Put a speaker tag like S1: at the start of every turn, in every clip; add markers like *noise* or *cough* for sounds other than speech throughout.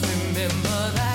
S1: King Jesus is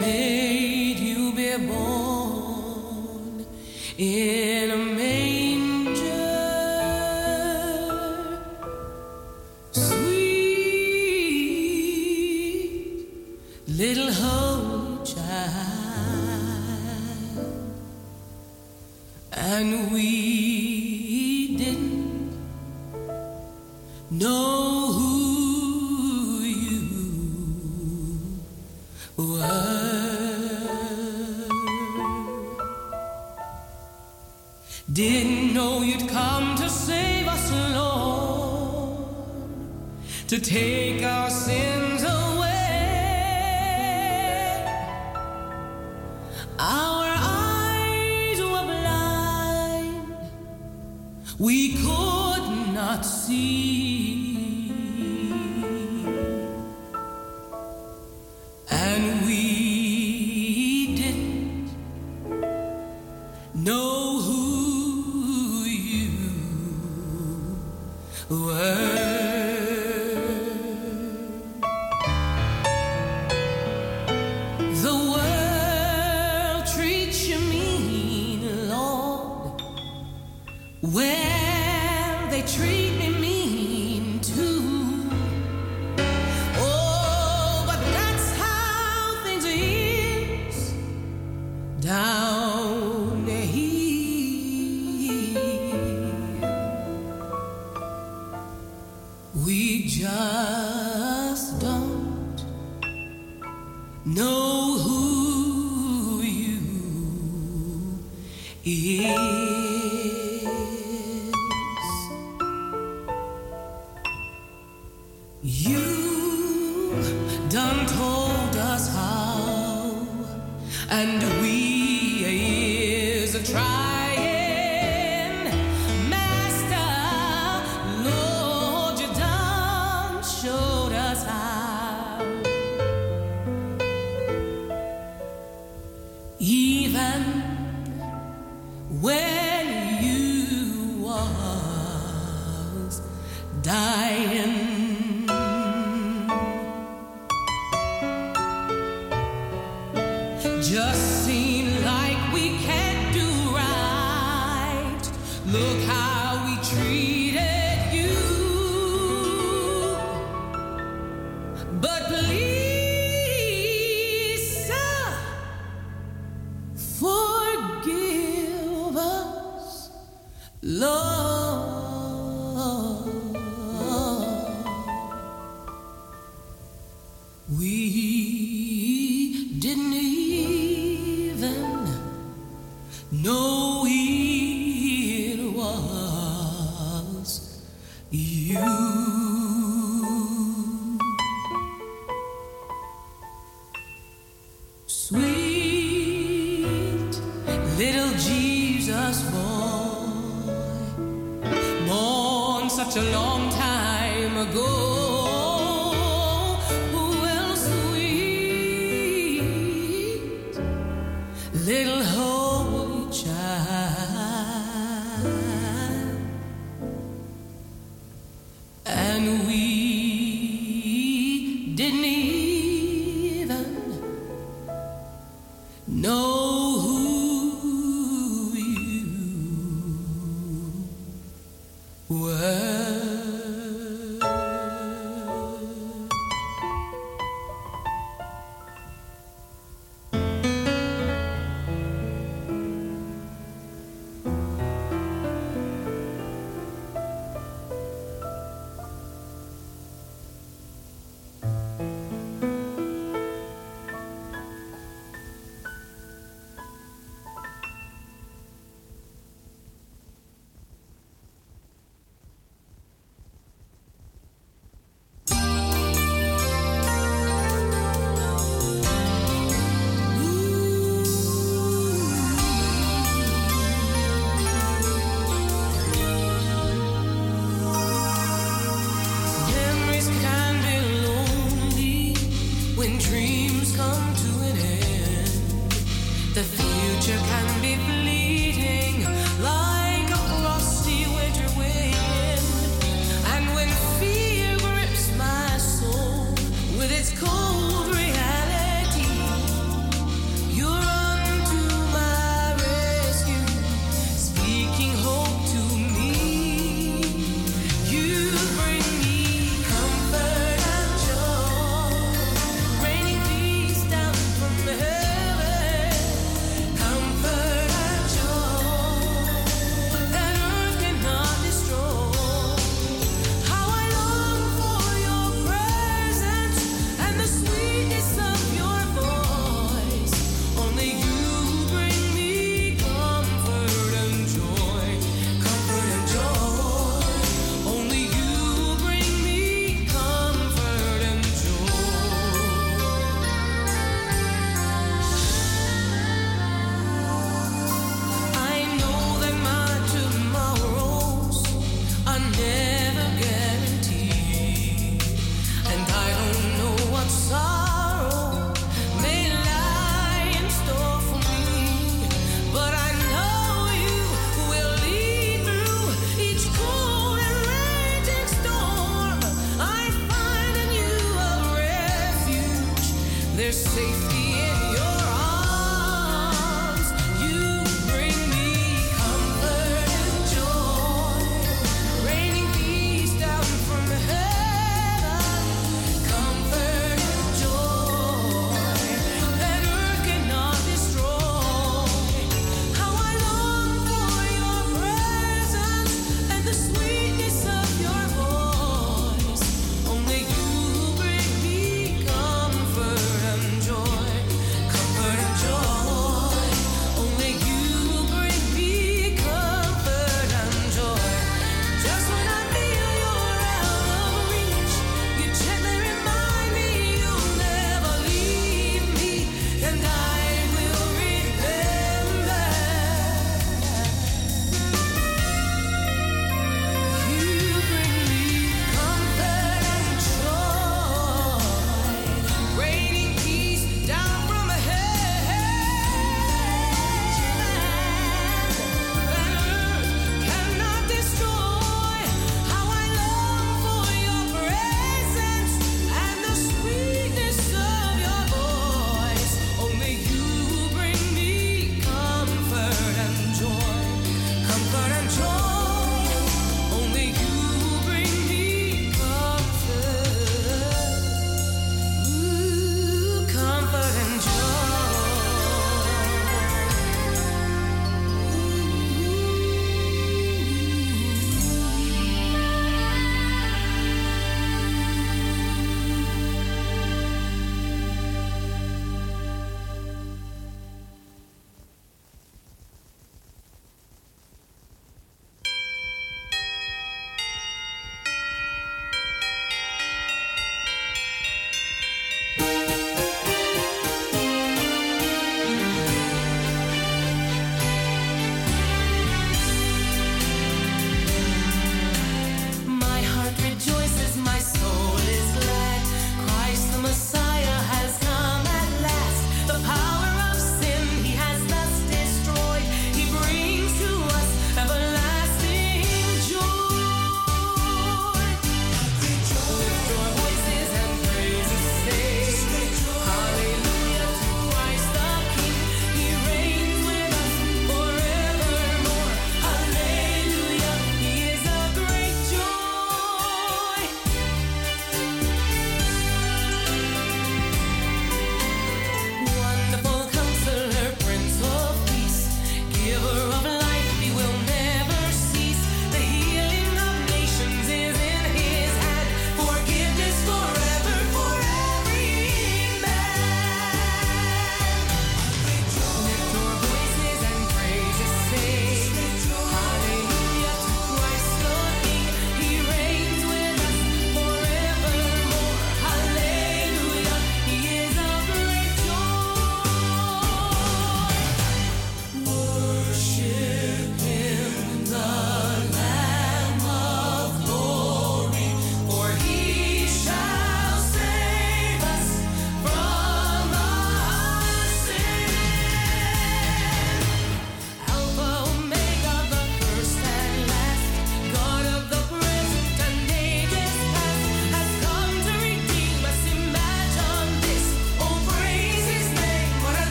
S1: made you be born in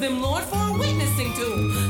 S1: them, Lord, for a witnessing tool.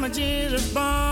S1: damages are born.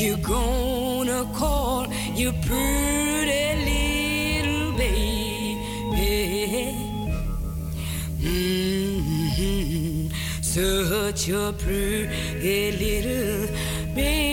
S1: you gonna call your pretty little baby? Mm-hmm. Such a pretty little baby.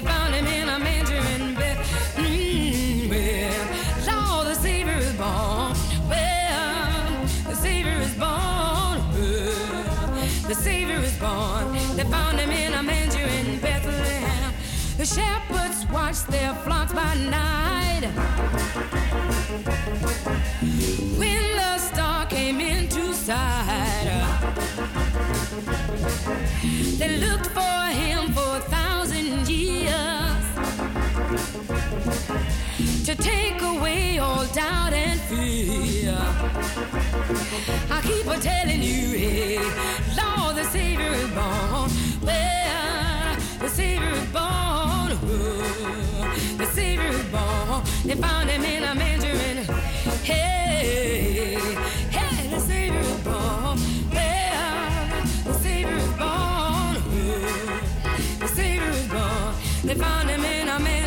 S2: They
S1: found him in a manger in bed. Mm, well, Lord, the Savior is born. Well, the Savior is born. Well, the Savior is born. They found him in a manger in Bethlehem. The shepherds watched their flocks by night. When the star came into sight. They looked for him for a thousand years to take away all doubt and fear. I keep on telling you, hey, Lord, the Savior is born. Well, the Savior is born. Ooh, the Savior is born. They found him in a manger and hey, hey, the Savior is born. They found him in a man.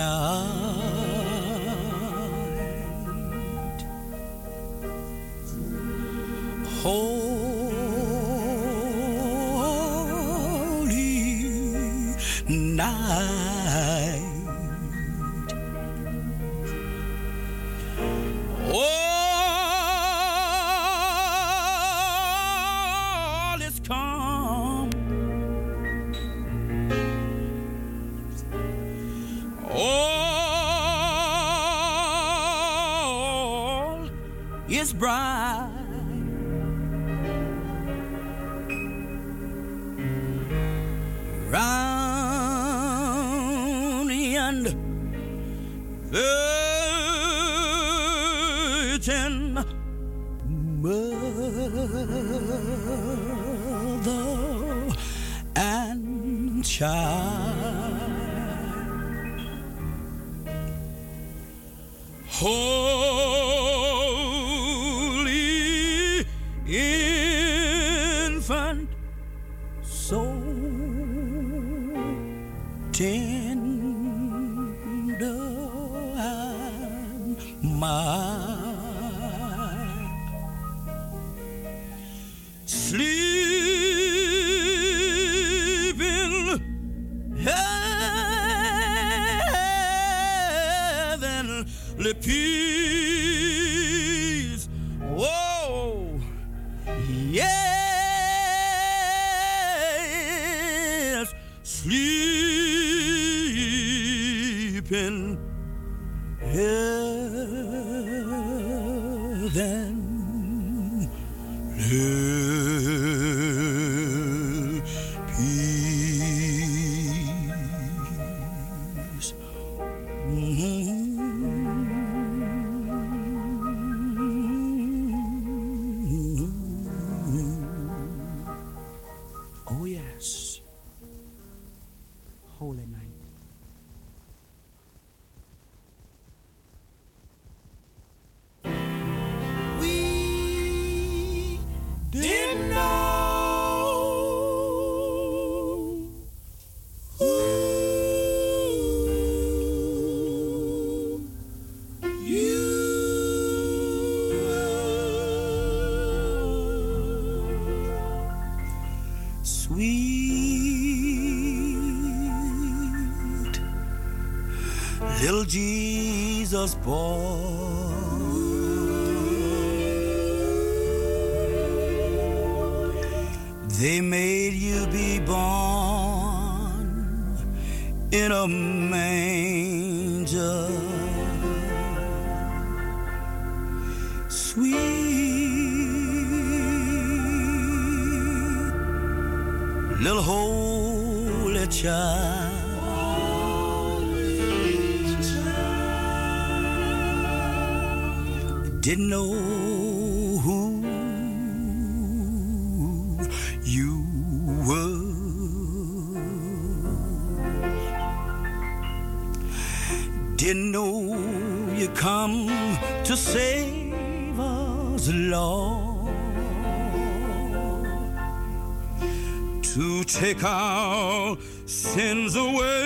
S1: now. born. They
S2: made you be born in a man. didn't know who you were. Didn't know you come to save us, Lord, to take our sins away.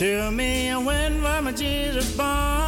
S3: Tell me when was my Jesus born?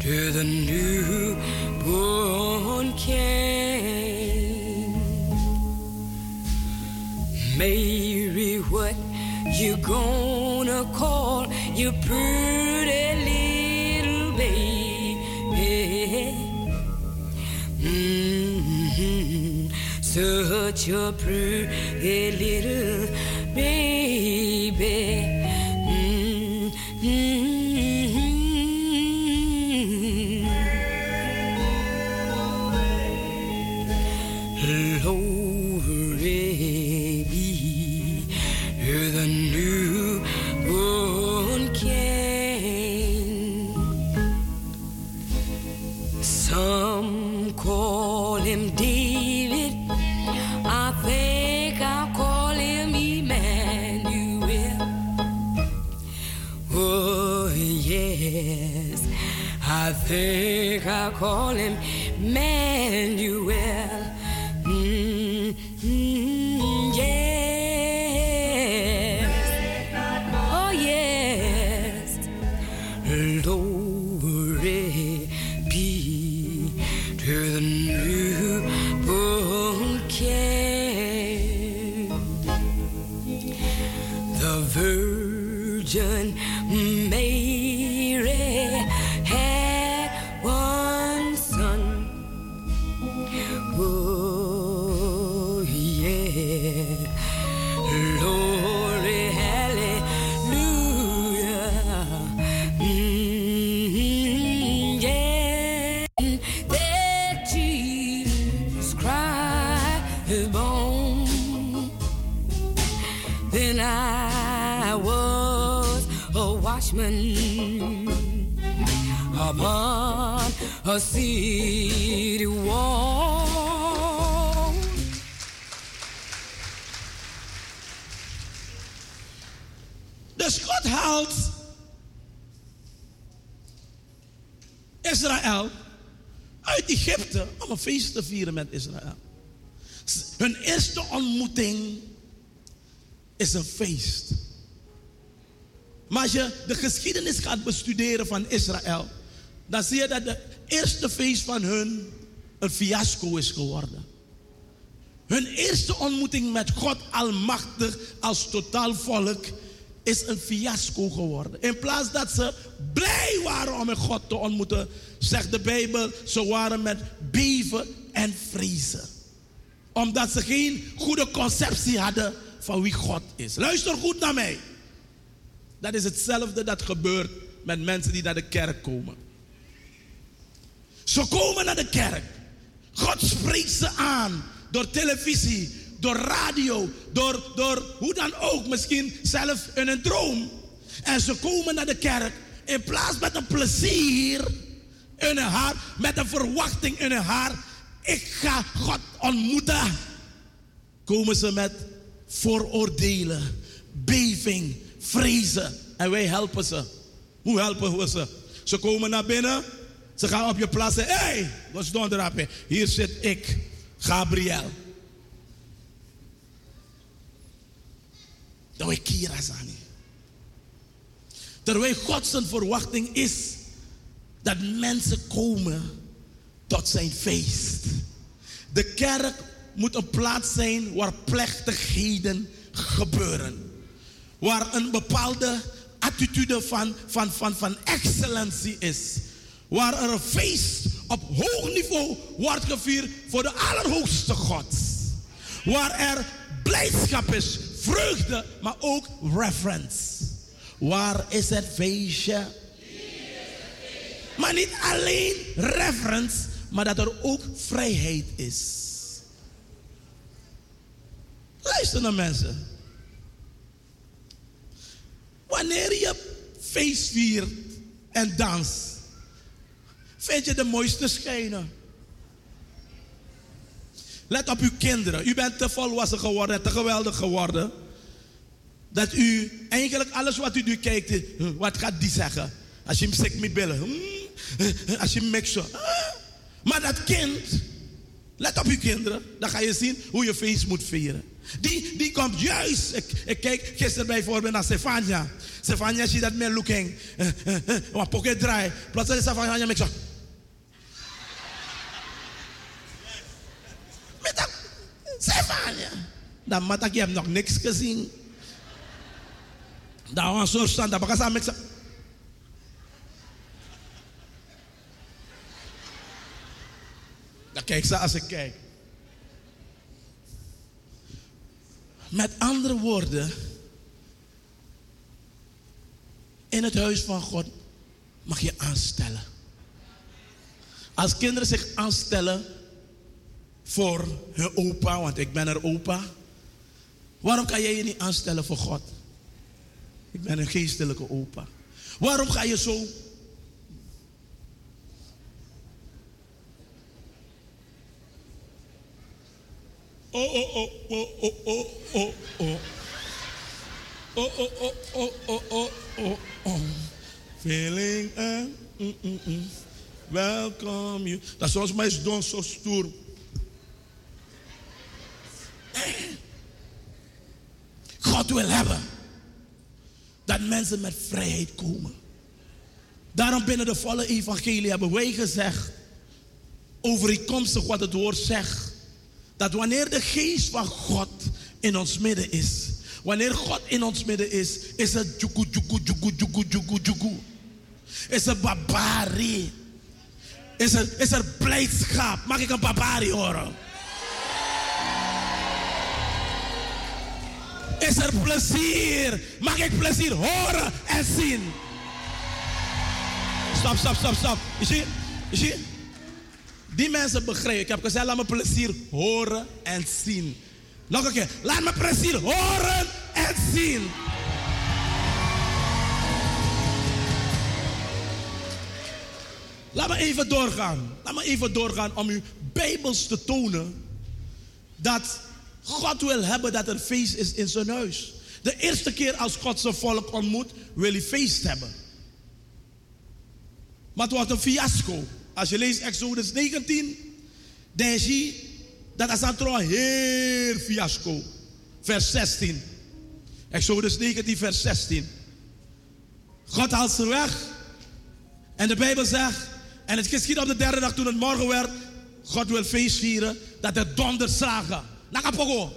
S1: to the newborn king. Mary, what you gonna call your pretty little baby? Mm-hmm. Such a pretty little baby. Call him.
S4: Feest te vieren met Israël. Hun eerste ontmoeting is een feest. Maar als je de geschiedenis gaat bestuderen van Israël, dan zie je dat de eerste feest van hun een fiasco is geworden. Hun eerste ontmoeting met God Almachtig als totaal volk is een fiasco geworden. In plaats dat ze blij waren om met God te ontmoeten, zegt de Bijbel, ze waren met beven en vrezen. Omdat ze geen goede conceptie hadden van wie God is. Luister goed naar mij. Dat is hetzelfde dat gebeurt met mensen die naar de kerk komen. Ze komen naar de kerk. God spreekt ze aan door televisie, door radio, door, door hoe dan ook, misschien zelf in een droom. En ze komen naar de kerk in plaats met een plezier in hun hart, met een verwachting in hun hart. Ik ga God ontmoeten. Komen ze met vooroordelen, beving, vrezen. En wij helpen ze. Hoe helpen we ze? Ze komen naar binnen. Ze gaan op je plaats zeggen: Hé, hey, wat is donderdag? Hier zit ik, Gabriel. Dat wij Kira zijn. Terwijl God zijn verwachting is dat mensen komen tot zijn feest. De kerk moet een plaats zijn waar plechtigheden gebeuren. Waar een bepaalde attitude van, van, van, van excellentie is. Waar er een feest op hoog niveau wordt gevierd voor de Allerhoogste God. Waar er blijdschap is, vreugde, maar ook reverence. Waar is het feestje? Maar niet alleen reverence, maar dat er ook vrijheid is. Luister naar mensen. Wanneer je feest viert en dans, vind je de mooiste schijnen. Let op uw kinderen. U bent te volwassen geworden, te geweldig geworden. Dat u eigenlijk alles wat u nu kijkt, wat gaat die zeggen? Als je hem stikt met billen. Als je mixt zo. Maar dat kind, let op uw kinderen, dan ga je zien hoe je feest moet vieren. Die, die komt juist. Ik, ik kijk gisteren bijvoorbeeld naar Stefania. Stefania ziet dat meer looking. Wat pocket draai. Plotseling Stefania mixt zo. Met dat Stefania. Dan mat ik, je hebt nog niks gezien. Daar was zo'n stand, daar bakasa mixa. Kijk ze als ik kijk. Met andere woorden, in het huis van God mag je aanstellen. Als kinderen zich aanstellen voor hun opa, want ik ben er opa. Waarom kan jij je niet aanstellen voor God? Ik ben een geestelijke opa. Waarom ga je zo? Oh, oh, oh, oh, oh, oh, oh, oh. Oh, oh, oh, oh, oh, oh, oh, oh. Feeling, eh, mm, mm, mm. Welcome you. Dat zoals mij is doen zo stoer. God wil hebben dat mensen met vrijheid komen. Daarom binnen de volle evangelie hebben wij gezegd, overeenkomstig wat het woord zegt, dat wanneer de geest van God in ons midden is, wanneer God in ons midden is, is het juku, juku, juku, juku, juku, juku. Is er barbarie. Is er, is er blijdschap. Mag ik een barbarie horen? Is er plezier? Mag ik plezier horen en zien? Stop, stop, stop, stop. Je ziet, je ziet. Die mensen begrijpen. Ik heb gezegd, laat me plezier horen en zien. Nog een keer. Laat me plezier horen en zien. Laat me even doorgaan. Laat me even doorgaan om u bijbels te tonen dat God wil hebben dat er feest is in zijn huis. De eerste keer als God zijn volk ontmoet, wil hij feest hebben. Maar het wordt een fiasco. Als je leest Exodus 19, dan zie je dat is een heel fiasco. Vers 16. Exodus 19, vers 16. God haalt ze weg. En de Bijbel zegt, en het geschiedde op de derde dag toen het morgen werd, God wil feest vieren, dat er donderslagen. Nakapogo.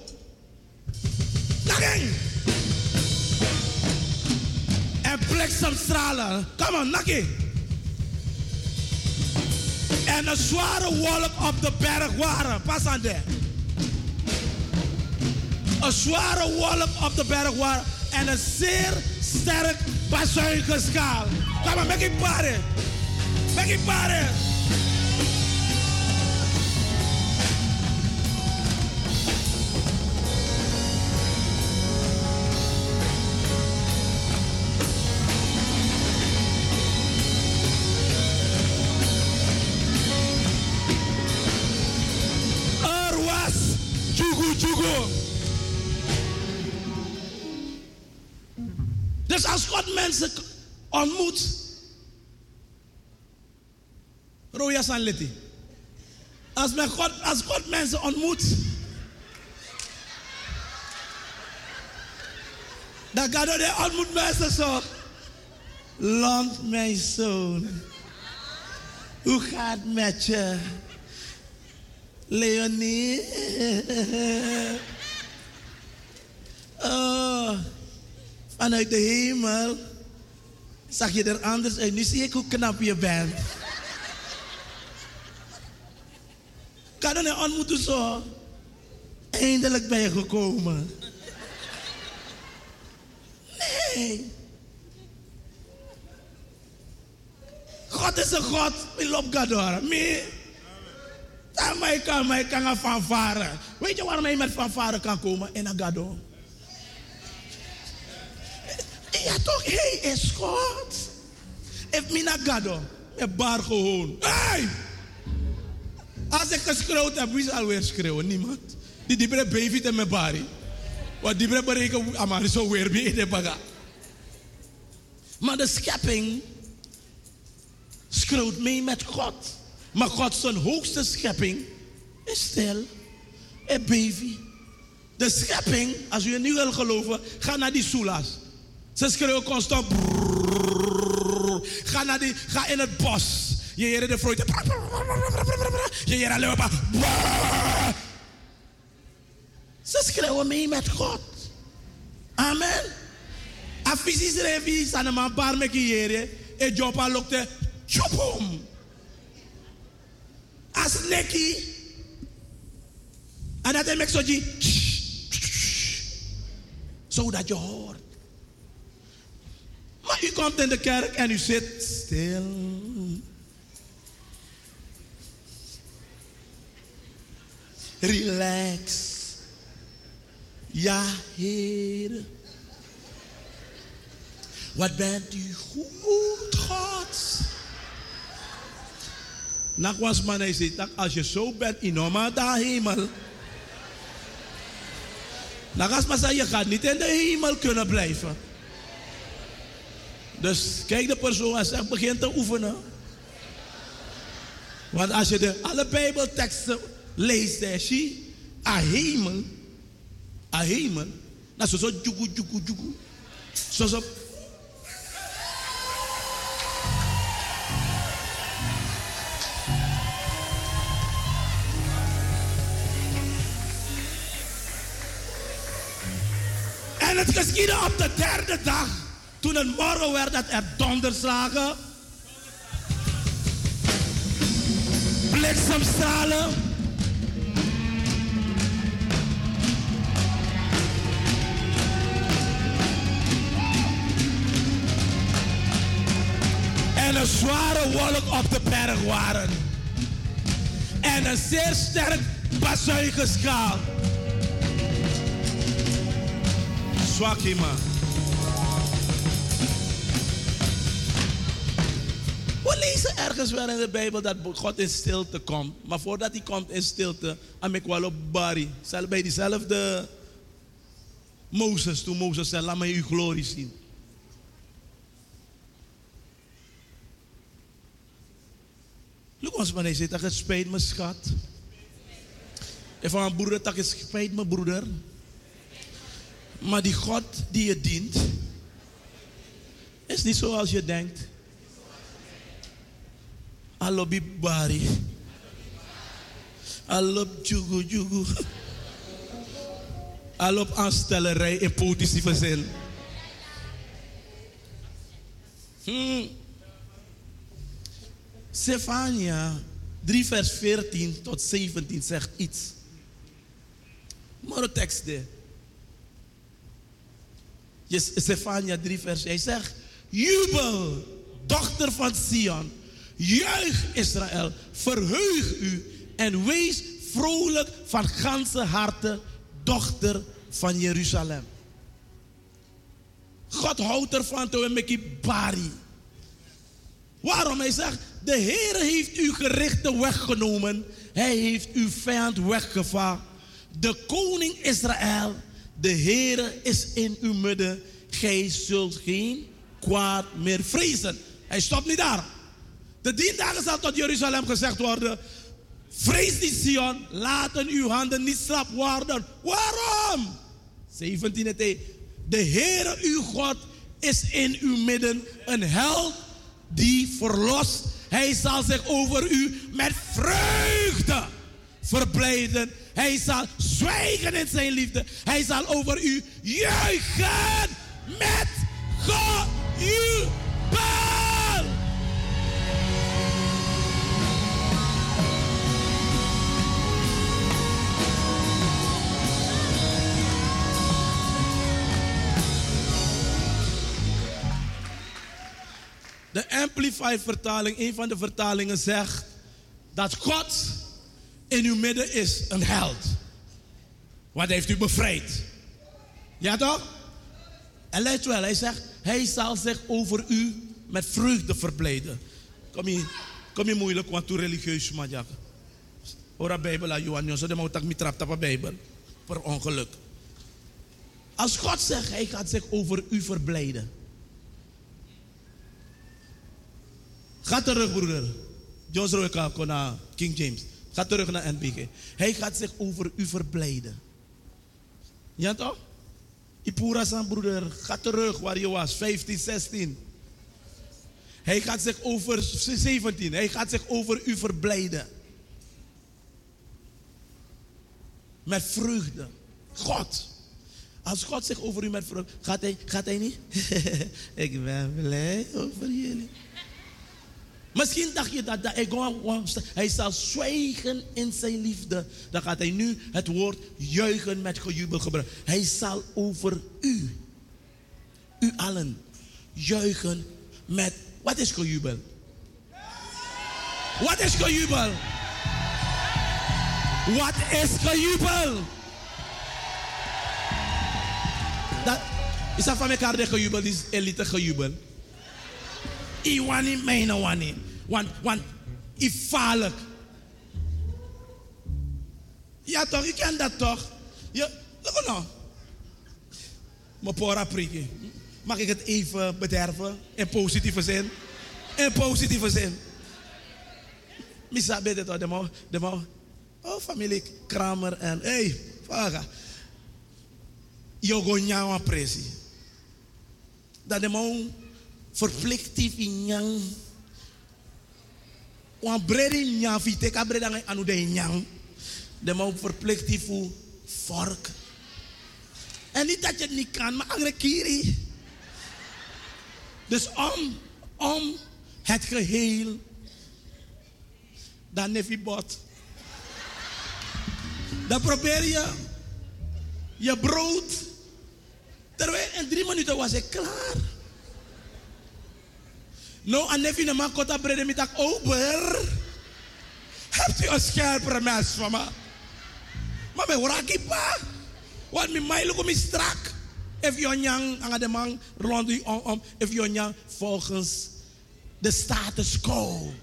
S4: Naking. En bliksemstralen. Kom on, nakkie. En een zware wolk op de berg waren. Pas aan de. Een zware wolk op de berg waren. En een zeer sterk bazuingeskaal. Kom maar, make it party. Make it party. Als God mensen ontmoet, Roya Sanleti. Als, men God, als God mensen ontmoet, dan gaat hij ontmoet mensen zo. Land mijn zoon, hoe gaat het met je? Leonie. Oh, vanuit de hemel zag je er anders uit. Nu zie ik hoe knap je bent. Kan er een ontmoeten zo? Eindelijk ben je gekomen. Nee. God is een God. Ik loop Gador. Me. Ik kan, ik kan gaan fanfare. Weet je waarom hij met fanfare kan komen in Agado? Ja toch, hij is God. Me naar Gado. Met bar gewoon. Hey! Als ik geschreeuwd heb, wie zal weer schreeuwen? Niemand. Die die bre baby te me bari. Wat die bre bereken, amari zo weer bij in de baga. Maar de schepping schreeuwt mee met God. Maar God zijn hoogste schepping is stil. Een baby. De schepping, als u niet wil geloven, ga naar die soela's. Ze schreeuwen constant. Ga, naar die, ga in het bos. Je heert de fruit. Je maar. brrrr. Ze schreeuwen mee met God. Amen. Afisi schreef aan een paar met je E jopa lokte. Chopom. Als nekkie. En dat hij zo die. Zodat je hoort. U komt in de kerk en u zit stil. Relax. Ja, Heer. Wat bent u goed, God? Nak was man hij zegt, als je zo bent in daar hemel. Maar zeggen, je gaat niet in de hemel kunnen blijven. Dus kijk de persoon en zeg, begin te oefenen. Want als je de alle bijbelteksten leest, zie je, a hemel, dat is zo jugu, jugu, jugu. Zo zo. En het geschiedde op de derde dag, toen het morgen werd, dat er donderslagen, bliksemstralen, en een zware wolk op de berg waren. En een zeer sterk bazuigeschaal. Zwak man. Lezen ergens wel in de Bijbel dat God in stilte komt. Maar voordat hij komt in stilte, am ik wel op bij diezelfde Mozes, toen Mozes zei, laat mij uw glorie zien. Look ons maar, hij zegt, het spijt me schat. En van mijn broeder, dat het spijt me broeder. Maar die God die je dient, is niet zoals je denkt. Alobi bari. Alop jugu jugu. Alop aanstellerij in positieve zin. Hmm. Stefania 3 vers 14 tot 17 zegt iets. Maar de tekst de. Yes, Stefania 3 vers hij zegt, jubel, dochter van Sion, juich Israël, verheug u en wees vrolijk van ganse harte, dochter van Jeruzalem. God houdt ervan met bari. Waarom? Hij zegt, de Heer heeft uw gerichte weggenomen. Hij heeft uw vijand weggevaagd. De koning Israël, de Heer is in uw midden. Gij zult geen kwaad meer vrezen. Hij stopt niet daar. De tien dagen zal tot Jeruzalem gezegd worden. Vrees niet Sion, laten uw handen niet slap worden. Waarom? 17 het De Heere uw God is in uw midden een held die verlost. Hij zal zich over u met vreugde verblijden. Hij zal zwijgen in zijn liefde. Hij zal over u juichen met gejubel. De Amplified vertaling, een van de vertalingen zegt dat God in uw midden is een held. Wat heeft u bevrijd? Ja toch? En let wel, hij zegt, hij zal zich over u met vreugde verblijden. Kom je, kom je moeilijk, want toe religieus man. Ora Bijbel, Johan, zo de moet ik niet trap op Bijbel. Per ongeluk. Als God zegt, hij gaat zich over u verblijden. Ga terug, broeder. John kon naar King James. Ga terug naar NBG. Hij gaat zich over u verblijden. Ja toch? Ipura zijn broeder, ga terug waar je was, 15, 16. Hij gaat zich over 17. Hij gaat zich over u verblijden. Met vreugde. God. Als God zich over u met vreugde. Gaat hij, gaat hij niet? *laughs* Ik ben blij over jullie. Misschien dacht je dat, hij, hij zal zwijgen in zijn liefde. Dan gaat hij nu het woord juichen met gejubel gebruiken. Hij zal over u, u allen, juichen met. Wat is gejubel? Wat is gejubel? Wat is gejubel? Dat is dat van elkaar de gejubel, is elite gejubel. Mijne wani. Want, want, ifalijk. Ja toch, je kent dat toch? Je, look nou. Mijn pora prikje. Mag ik het even bederven? In positieve zin? In positieve zin. Misa bede toch, de mo, de mo. Oh, familie Kramer en, hey, vaga. Yogo nyawa presi. Dat de man verplichtief in nyang. Wan bredi nyang vite ka breda ngai anu de nyang. De man verplichtief voor vork. En niet dat je het niet kan, maar agre kiri. Dus om, om het geheel. Dan je bot. Dan probeer je je brood. Terwijl in drie minuten was ik klaar. No, en neef je de man kota brede met ober. Hebt u een scherpere mes van me? Maar me wraki pa. Want me mij lukt me strak. If je nyang aan de man rond u om, om. If nyang volgens de status quo.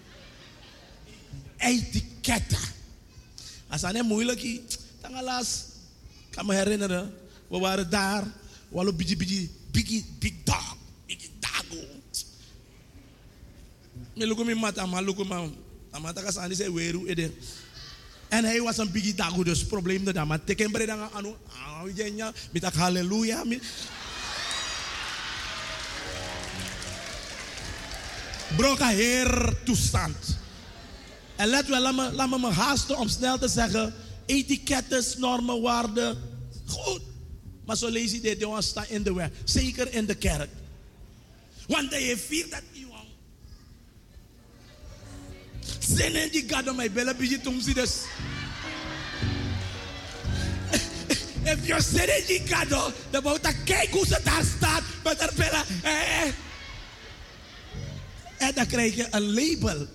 S4: Etiketten. Als dat moeilijk is, dan helaas, kan me herinneren. We waren daar. We hadden bigi bigi bigi big dog. Bigi dago. Me mi mata ma luko ma. Amata ka sani se weru ede. En hij was een bigi dago dus probleem dat maar teken breda nga anu. Ah, jenya. Mitak halleluja. mi- Broka heer toestand. En let wel, laat me, me me haasten om snel te zeggen: etiketten, normen, waarden. Goed. Maar zo lees je dit, jongens, staan in de weg. Zeker in de kerk. Want hij viert dat Zin in die gado mij bellen, bij zie dus. If you're sitting in die gado, dan moet je kijken hoe ze daar staat. Met haar billen. Eh, eh. En dan krijg je een label.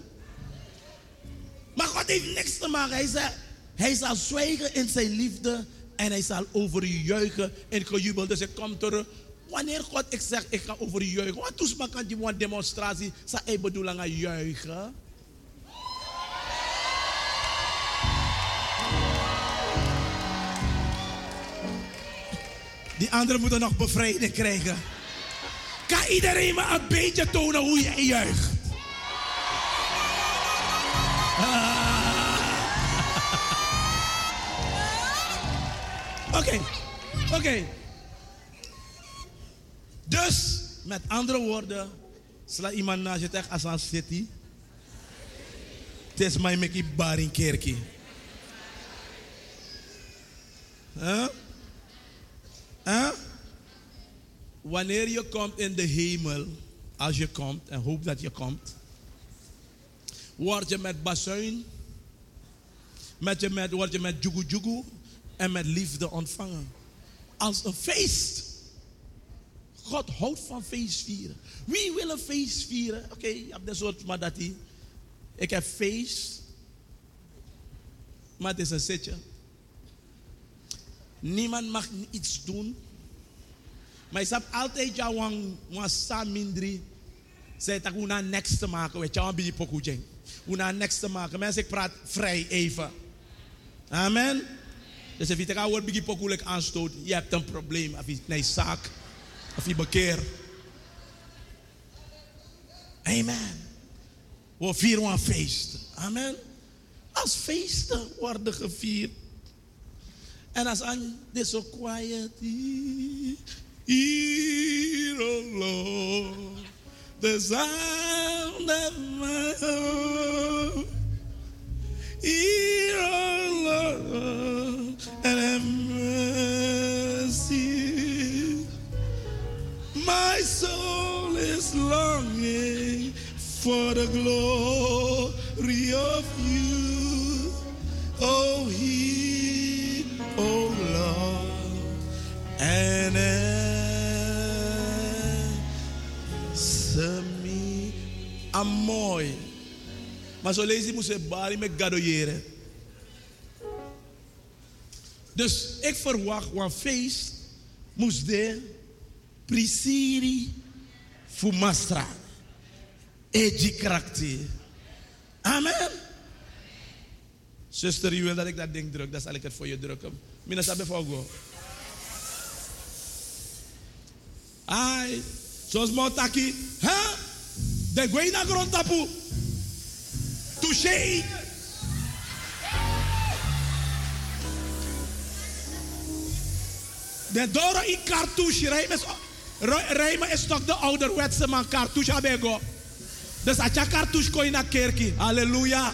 S4: Maar God heeft niks te maken. Hij zei, hij zal zwijgen in zijn liefde en hij zal over je juichen in gejubel. Dus ik kom terug. Wanneer God ik zeg, ik ga over je juichen. Wat doet kan die een demonstratie? Sa hij bedoelen aan juichen. Die anderen moeten nog bevrijding krijgen. Kan iedereen me een beetje tonen hoe jij juicht? Oké, oké. Dus, met andere woorden, sla iemand naast je tegen een city. Het is mij met die bar in kerkie. Huh? Huh? Wanneer je komt in de hemel, als je komt, en hoop dat je komt, word je met bazuin, met je met, word je met jugu jugu en met liefde ontvangen. Als een feest. God houdt van feest vieren. Wie wil een feest vieren? Oké, je hebt een soort madati. Ik heb feest, maar het is een zitje. Niemand mag iets doen. Maar je hebt altijd jouw samindri. Zij tak hoe naar next te maken. Weet je, aan bij je Hoe naar next te maken. Mensen, ik praat vrij even. Amen. Dus als je tegen aanstoot, je hebt een probleem. Of je nee, zaak, of je bekeer. Amen. We vieren een feest. Amen. Als feesten worden gevierd. En als aan dit zo quiet. Here, oh Lord, the sound of my heart. Hear, oh Lord, and have mercy. My soul is longing for the glory of you. Oh, he, me. I'm mooi. Maar zo lees je moest bari met gadoyeren. Dus ik verwacht een feest moest de prisiri fumastra. Eji karakter. Amen. Zuster, je wil dat ik dat ding druk, dan zal ik het voor je drukken. Mina sabe fogo. Ai, zoals Motaki, hè? De guina grond tapu. Touché. De Doro in cartouche. Rijmen is, toch de ouderwetse man. Cartouche abego. Dus als je cartouche kon je naar kerkie. Halleluja.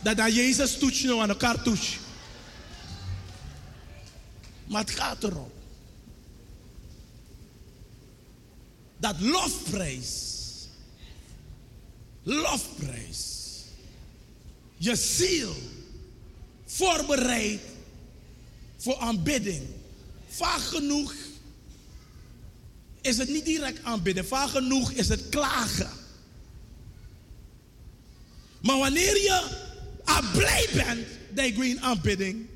S4: Dat dan Jezus toets nu aan een cartouche. Maar het gaat erom. Dat lofprijs. Lofprijs. Je ziel. Voorbereid voor aanbidding. Vaak genoeg is het niet direct aanbidden. Vaak genoeg is het klagen. Maar wanneer je blij bent dat je in aanbidding.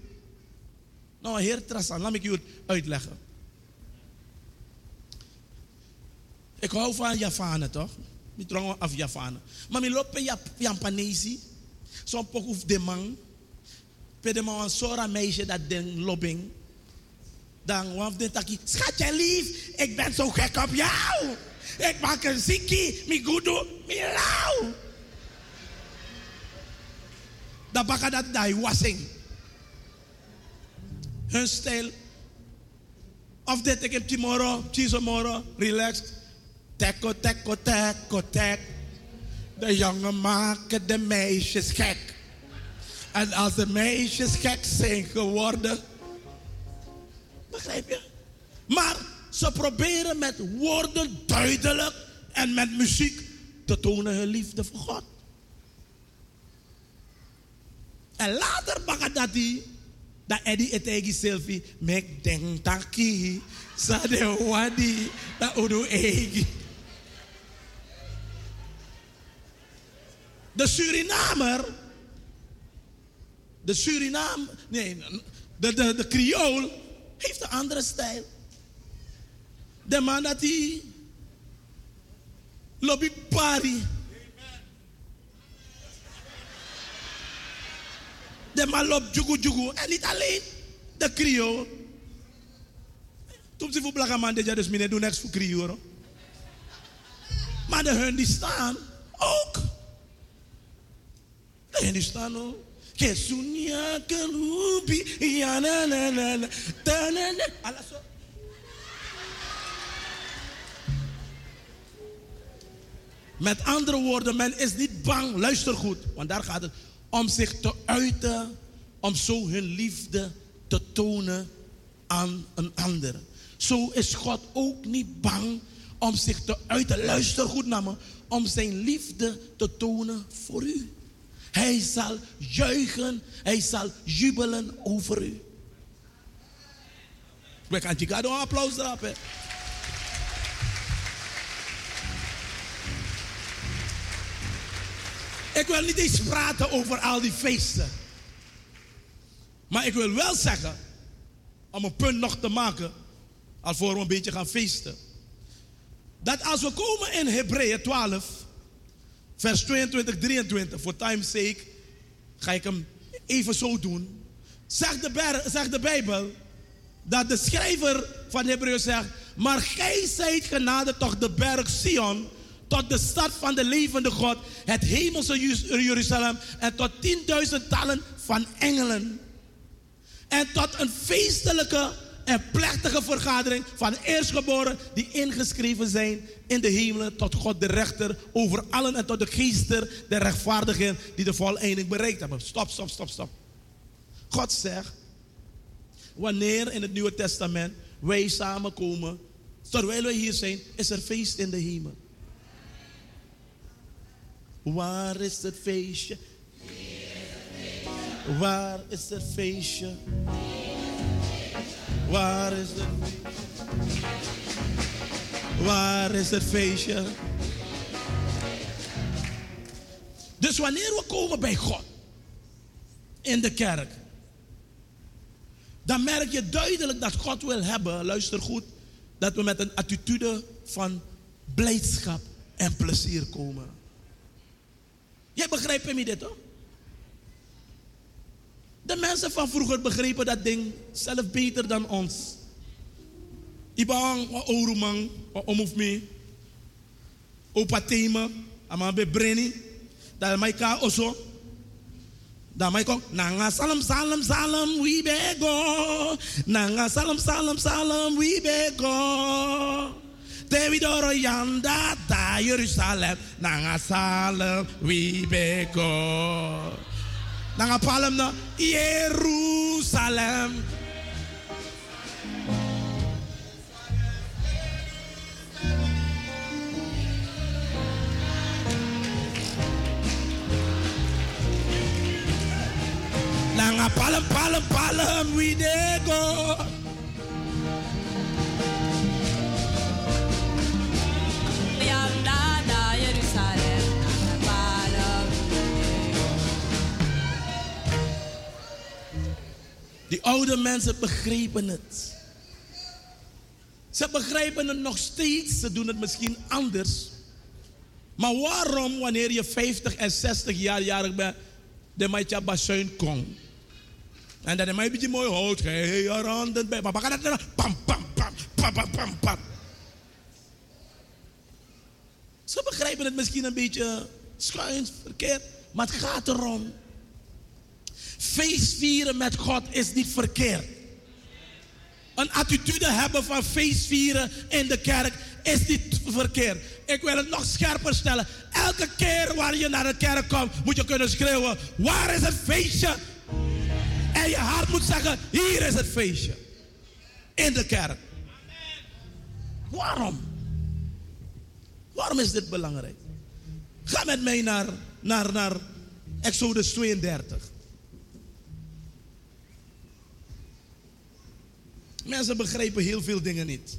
S4: Nou, heer Trassan, laat ik je uitleggen. Ik hou van Javanen, toch? Ik drong af Javanen. Maar ik loop in Japanese. Zo'n pokoe de man. Pe de man sora meisje dat den lobbing. Dan waf de taki. Schatje lief, ik ben zo gek op jou. Ik maak een ziekie, mi gudu, mi lauw. Dan baka dat die wassing. Hun stijl. Of dit ik heb tomorrow, tomorrow, relaxed. Tekko, tekko, tekko, tek. De jongen maken de meisjes gek. En als de meisjes gek zijn geworden. Begrijp je? Maar ze proberen met woorden duidelijk en met muziek te tonen hun liefde voor God. En later baga dat die, dat Eddie etegi selfie, mek denk taki, sa de wadi, dat odo egi. De Surinamer, de Suriname, nee, de, de, de Creool heeft een andere stijl. De man dat die lobby party. De man loopt jugu jugu. En niet alleen de Creool. Toen ze voor blakke man, dit dus meneer doen niks voor Creool. Maar de hun die staan ook. Hun die staan ook. Kesunia kalubi. Met andere woorden, men is niet bang, luister goed, want daar gaat het om zich te uiten, om zo hun liefde te tonen aan een ander. Zo is God ook niet bang om zich te uiten, luister goed naar me, om zijn liefde te tonen voor u. Hij zal juichen, hij zal jubelen over u. We gaan je een applaus erop. Ik wil niet eens praten over al die feesten. Maar ik wil wel zeggen, om een punt nog te maken, alvorens we een beetje gaan feesten. Dat als we komen in Hebreeën 12, vers 22, 23, voor time's sake, ga ik hem even zo doen. Zegt de, de Bijbel dat de schrijver van Hebreeën zegt, maar gij zijt genaderd toch de berg Sion, tot de stad van de levende God, het hemelse Jeruzalem en tot tienduizendtallen van engelen. En tot een feestelijke en plechtige vergadering van eerstgeboren die ingeschreven zijn in de hemelen tot God de rechter over allen en tot de geester der rechtvaardigen die de voleinding bereikt hebben. Stop, stop, stop, stop. God zegt, wanneer in het Nieuwe Testament wij samenkomen, terwijl wij hier zijn, is er feest in de hemel. Waar is het feestje? Waar is het feestje? Waar is het? Waar is het feestje? Dus wanneer we komen bij God in de kerk, dan merk je duidelijk dat God wil hebben, luister goed, dat we met een attitude van blijdschap en plezier komen. Jij begrijpt me dit hoor? De mensen van vroeger begrepen dat ding zelf beter dan ons. Ibang, orumang, o omuf me. Opa ama be breni. Dat mij ka oso. Kom, nanga salam salam salam we be go. Nanga salam salam salam we be go. Tevidoro yanda da Jerusalem. Nanga salam we Nanga palem na Jerusalem. Nanga palem palem palem we dey go.
S1: Yanda da Jerusalem,
S4: Die oude mensen begrepen het. Ze begrijpen het nog steeds, ze doen het misschien anders. Maar waarom, wanneer je 50 en 60 jaar jarig bent, de Maitja Basuin komt? En dan heb je een beetje mooi hout. Hey, je bij. Maar pak dat dan. Pam, pam, pam, pam, pam, pam, pam. Ze begrijpen het misschien een beetje schuins, verkeerd. Maar het gaat erom. Feestvieren met God is niet verkeerd. Een attitude hebben van feestvieren in de kerk is niet verkeerd. Ik wil het nog scherper stellen. Elke keer waar je naar de kerk komt, moet je kunnen schreeuwen: Waar is het feestje? En je hart moet zeggen: Hier is het feestje. In de kerk. Waarom? Waarom is dit belangrijk? Ga met mij naar, naar, naar Exodus 32. Mensen begrijpen heel veel dingen niet.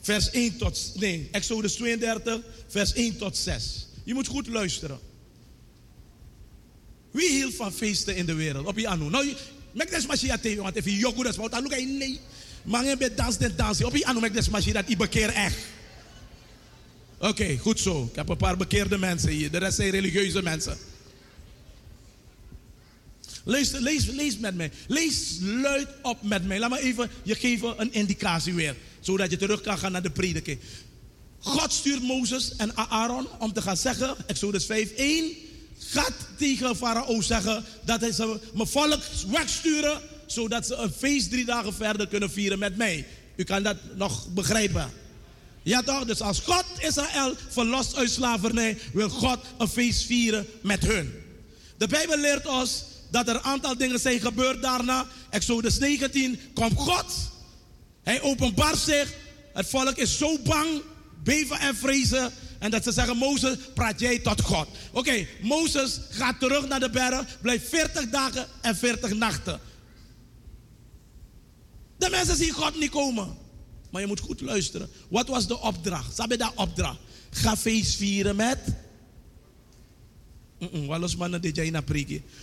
S4: Vers 1 tot, nee, Exodus 32, vers 1 tot 6. Je moet goed luisteren. Wie hield van feesten in de wereld? Op je anu. Nou, je- mek des machine tegen, want even des, maar dan look nee. Maar je bent dans den dansen. Op je anu mek des machine dat ik bekeer echt. Oké, goed zo. Ik heb een paar bekeerde mensen hier. De rest zijn religieuze mensen. Lees, lees, lees met mij. Lees luid op met mij. Laat me even je geven een indicatie weer. Zodat je terug kan gaan naar de prediking. God stuurt Mozes en Aaron om te gaan zeggen, Exodus 5, 1. Gaat tegen Farao zeggen dat hij ze mijn volk wegsturen. Zodat ze een feest drie dagen verder kunnen vieren met mij. U kan dat nog begrijpen. Ja toch? Dus als God Israël verlost uit slavernij, wil God een feest vieren met hun. De Bijbel leert ons dat er een aantal dingen zijn gebeurd daarna. Exodus 19 komt God. Hij openbaart zich. Het volk is zo bang, beven en vrezen. En dat ze zeggen, Mozes, praat jij tot God. Oké, Mozes gaat terug naar de berg, blijft 40 dagen en 40 nachten. De mensen zien God niet komen. Maar je moet goed luisteren. Wat was de opdracht? Sabe dat opdracht? Ga feest vieren met.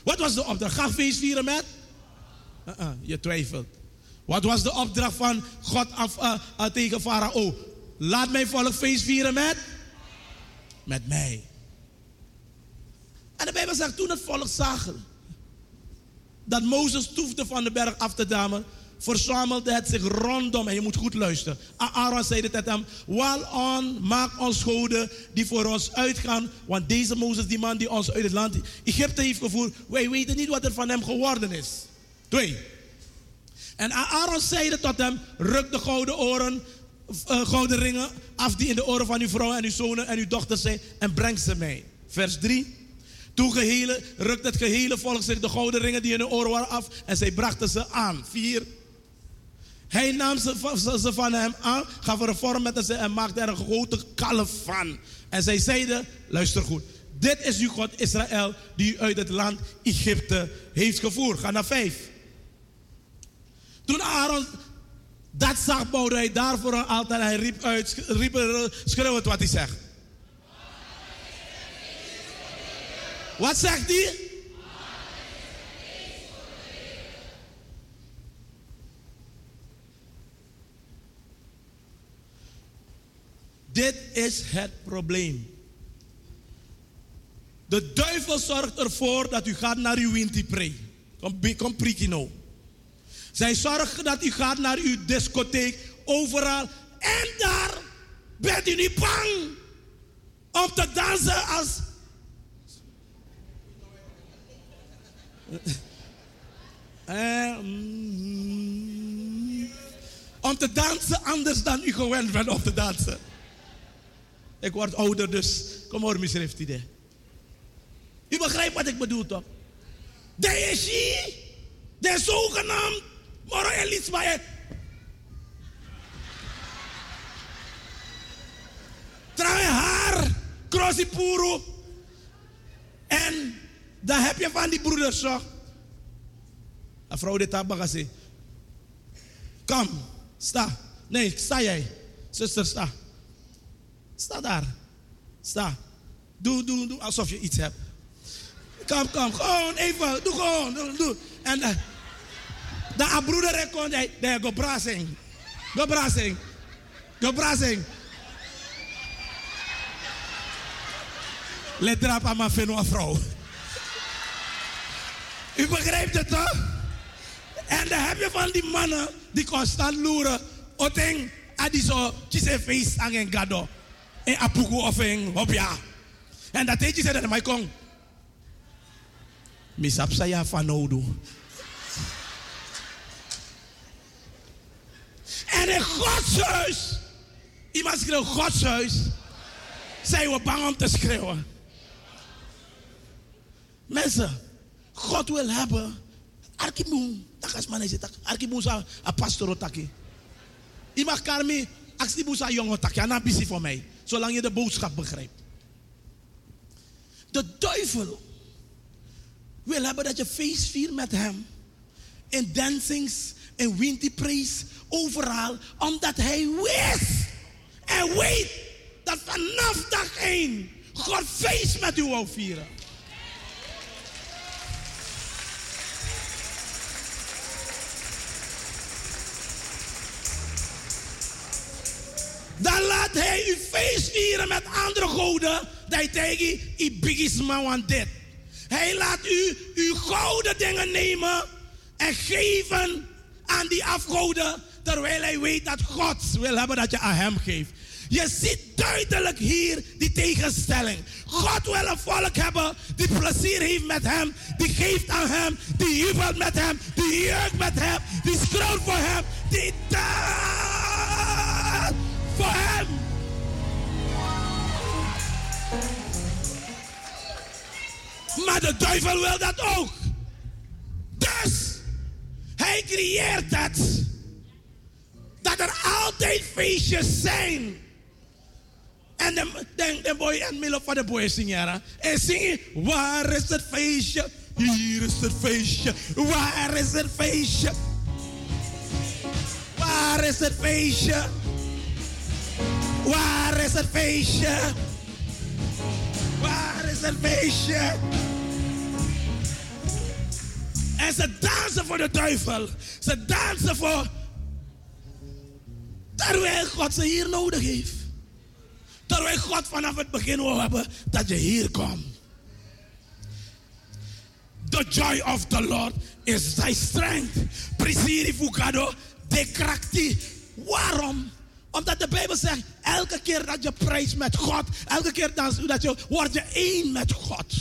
S4: Wat was de opdracht? Ga feest vieren met. Uh-uh, je twijfelt. Wat was de opdracht van God af, uh, uh, tegen Farao? Laat mijn volk feest vieren met. Met mij. En de Bijbel zegt toen het volk zag dat Mozes toefde van de berg af te damen, verzamelde het zich rondom. En je moet goed luisteren. Aaron zei tegen hem: Wal on, maak ons goden die voor ons uitgaan. Want deze Mozes, die man die ons uit het land Egypte heeft gevoerd, wij weten niet wat er van hem geworden is. Twee. En Aaron zeide tot hem: Ruk de gouden oren, eh, gouden ringen af die in de oren van uw vrouw en uw zonen en uw dochters zijn en breng ze mij. Vers 3. Toen gehele, rukte het gehele volk zich de gouden ringen die in de oren waren af en zij brachten ze aan. 4. Hij nam ze, van- hem aan, gaf een vorm met ze en maakte er een grote kalf van. En zij zeiden, luister goed, dit is uw God Israël die u uit het land Egypte heeft gevoerd. Ga naar 5. Toen Aaron dat zag, bouwde hij daarvoor een altaar en hij riep uit, riep, schreeuwend wat hij zegt. Wat zegt hij? Dit is het probleem. De duivel zorgt ervoor dat u gaat naar uw wintipree. Kom, kom prikino. Zij zorgen dat u gaat naar uw discotheek, overal. En daar bent u niet bang om te dansen als... *laughs* Eh, mm, om te dansen anders dan u gewend bent om te dansen. Ik word ouder, dus kom hoor, schrift idee. U begrijpt wat ik bedoel, toch? De is de zogenaamd Moro Elisma. Traai haar, crossipuru. En dan heb je van die broeders zo. Een vrouw dit hebben. Kom, sta. Nee, sta jij. Zuster, sta. Sta daar. Sta. Doe, doe, doe alsof je iets hebt. Kom, kom. Gewoon even. Doe gewoon. Doe, doe. En uh, de broeder er komt. Hij hij go brasing. Go brasing. Go brasing. Let drap aan mijn vrouw. U begrijpt het toch? En dan heb je van die mannen die constant loeren. Oteng, adiso, chise feest aan een gado. En apuku of een hopja. En dat heet je zeggen, maar kom. Misap saya fanodu. En in Gods huis, iemand schreeuwt Gods huis, zijn we bang om te schreeuwen. Mensen, God wil hebben. Arkimu, takas manese tak. Arkimu sa a pastoro taki. Iemand kan me, aksibu sa jongen taki. Ana busy voor mij. Zolang je de boodschap begrijpt. De duivel wil hebben dat je feest viert met hem. In dancings, in winter praise, overal. Omdat hij wist en weet dat vanaf dag 1 God feest met u wil vieren. Dan laat hij u feest vieren met andere goden. Dat tegen i bigisma want dit. Hij laat u uw gouden dingen nemen en geven aan die afgoden. Terwijl hij weet dat God wil hebben dat je aan hem geeft. Je ziet duidelijk hier die tegenstelling. God wil een volk hebben die plezier heeft met hem, die geeft aan hem, die jubelt met hem, die juicht met hem, die schreeuwt voor hem, die voor hem. Maar de duivel wil dat ook. Dus hij creëert dat. Dat er altijd feestjes zijn. En dan de boy en middel van de boy zingen. En zingen, waar is het feestje? Hier is het feestje. Waar is het feestje? Waar is het feestje? Waar is het feestje? Waar is het feestje? En ze dansen voor de duivel. Ze dansen voor. Terwijl God ze hier nodig heeft. Terwijl God vanaf het begin wil hebben dat je hier komt. The joy of the Lord is thy strength. Prisiri fugado de krakti. Waarom? Omdat de Bijbel zegt, elke keer dat je prijst met God, elke keer dat je, word je één met God.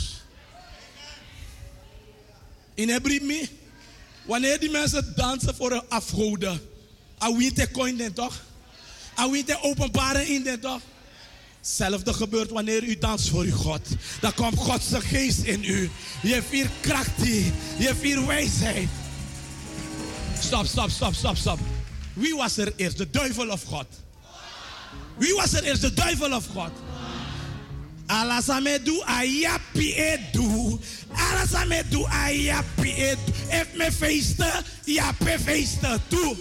S4: In Hebrew wanneer die mensen dansen voor een afgoden, awinte coin den toch? Awinte openbaren in den toch? Hetzelfde gebeurt wanneer u danst voor uw God. Dan komt Gods geest in u. Je vier kracht, je vier wijsheid. Stop, stop, stop, stop, stop. Wie was er eerst? De duivel of God? Wie was er eerst? De duivel of God? Alasamedu ayapi edu. Alasamedu ayapi edu. If me feesten, ja pe feesten toe.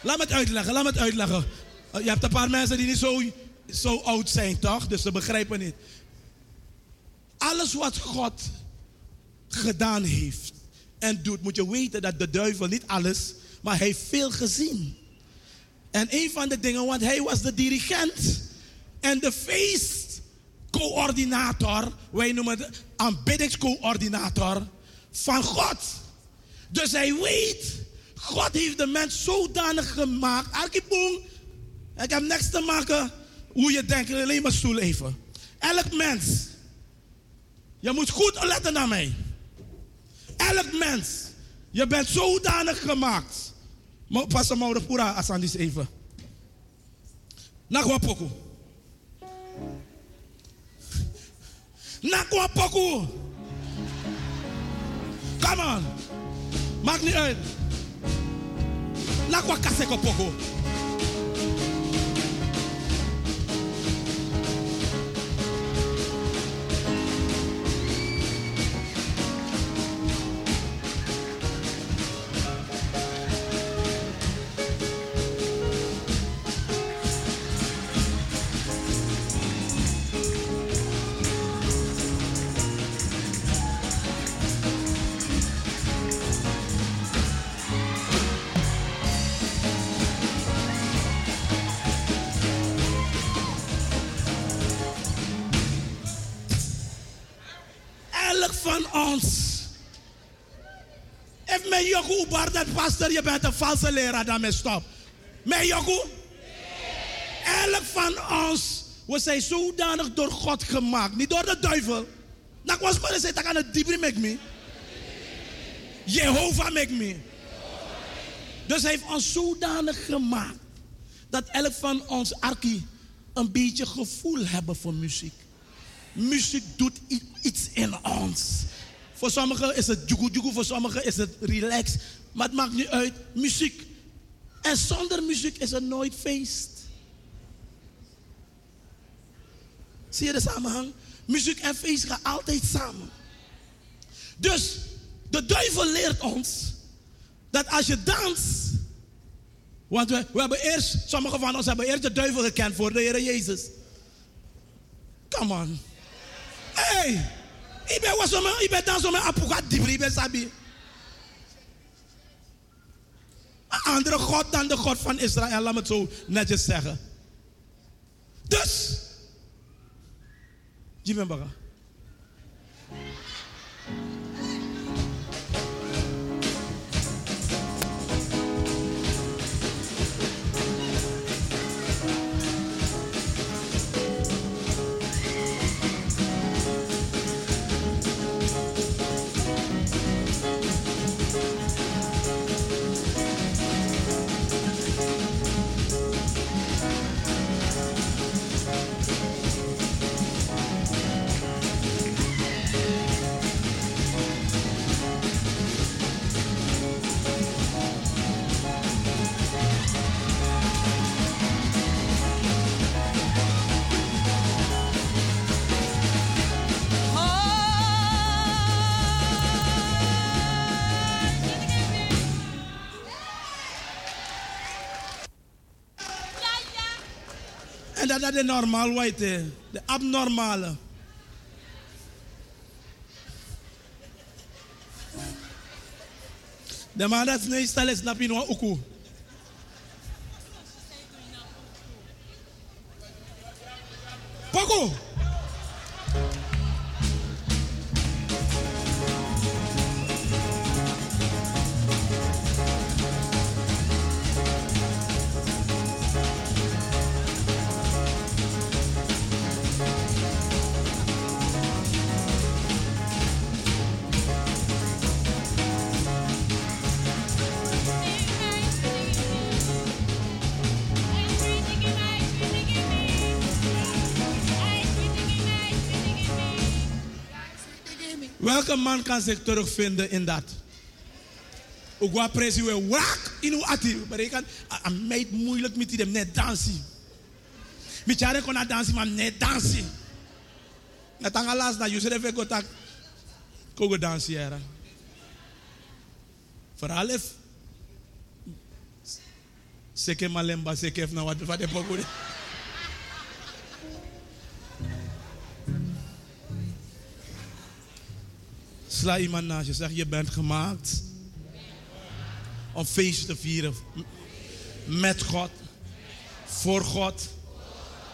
S4: Laat me het uitleggen, laat me het uitleggen. Uh, Je hebt een paar mensen die niet zo, zo oud zijn, toch? Dus ze begrijpen niet. Alles wat God gedaan heeft en doet, moet je weten dat de duivel niet alles, maar hij heeft veel gezien. En een van de dingen, want hij was de dirigent en de feestcoördinator, wij noemen het aanbiddingscoördinator van God. Dus hij weet, God heeft de mens zodanig gemaakt. Arkiboom, ik heb niks te maken hoe je denkt, alleen maar stoel even. Elk mens, je moet goed letten naar mij. Elk mens, je bent zodanig gemaakt. Pas een moude pura asandis even. Nakwa poku. Nakwa poku. Come on. Maakt niet uit. Nakwa kaseko poku. Je bent een valse leraar, dan me stop. Me yoku? Elk van ons, we zijn zodanig door God gemaakt, niet door de duivel. Dat was maar zeggen, dat kan het dieper met me. Jehovah met me. Dus hij heeft ons zodanig gemaakt dat elk van ons arki een beetje gevoel hebben voor muziek. Muziek doet iets in ons. Voor sommigen is het jugu, voor sommigen is het relax. Maar het maakt niet uit. Muziek. En zonder muziek is er nooit feest. Zie je de samenhang? Muziek en feest gaan altijd samen. Dus de duivel leert ons dat als je danst. Want we, hebben eerst, sommigen van ons hebben eerst de duivel gekend voor de Heer Jezus. Come on. Hey, ik ben was zomaar, ik ben dan zomaar apuga dibri, ik ben sabi. Andere God dan de God van Israël, laat me zo netjes zeggen. Dus, Jimmy Baga. De normaal white, de abnormale. De man dat nee stel is nog ook. Poco. Welke man kan zich terugvinden in dat? Ook wat presi we wak in uw ati. Maar ik kan, een meid moeilijk met die net dansen. Met jaren kon naar dansen, maar net dansen. Net aan alas na, je zit even goed tak. Kogo dansen, jaren. Vooral if. Seke malemba, seke na wat wat de pogo. Sla iemand naast je. Zeg, je bent gemaakt om feest te vieren. Met God. Voor God.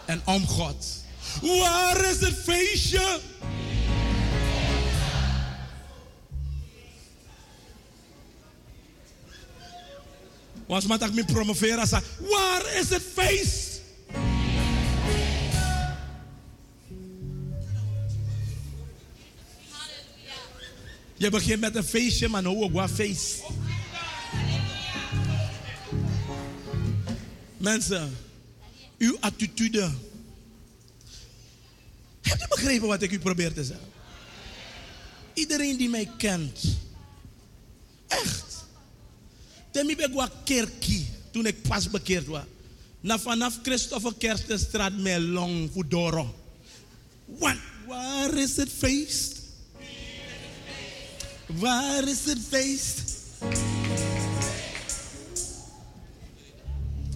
S4: En om God. Waar is het feestje? Want man tak me promoveren. Waar is het feest? Je begint met een feestje, maar nou ook wat feest. Mensen, uw attitude. Hebt u begrepen wat ik u probeer te zeggen? Iedereen die mij kent. Echt. Temi ben ik kerkie toen ik pas bekeerd was. Na vanaf Christopher Kerstenstraat met long voor Doro. Waar is het feest? Waar is het feest?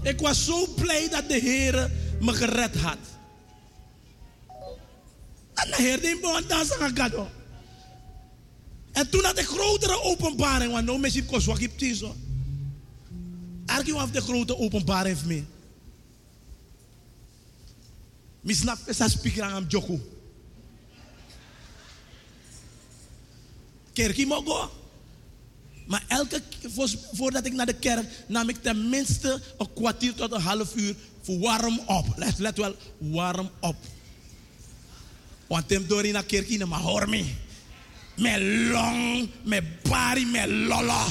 S4: Ik was zo blij dat de Heer me gered had. En de Heer die me dansen aan God. En toen had ik grotere openbaring, want nou mensen kost wat ik zo. Arki af de grote openbaring heeft me. Misnap is speaker aan hem joko. Kerkie mogo. Maar elke, vo- voordat ik naar de kerk, nam ik tenminste een kwartier tot een half uur voor warm op. Let, let wel, warm op. Want hem door in de kerk, maar hoor me. Met long, met bari, met lolla.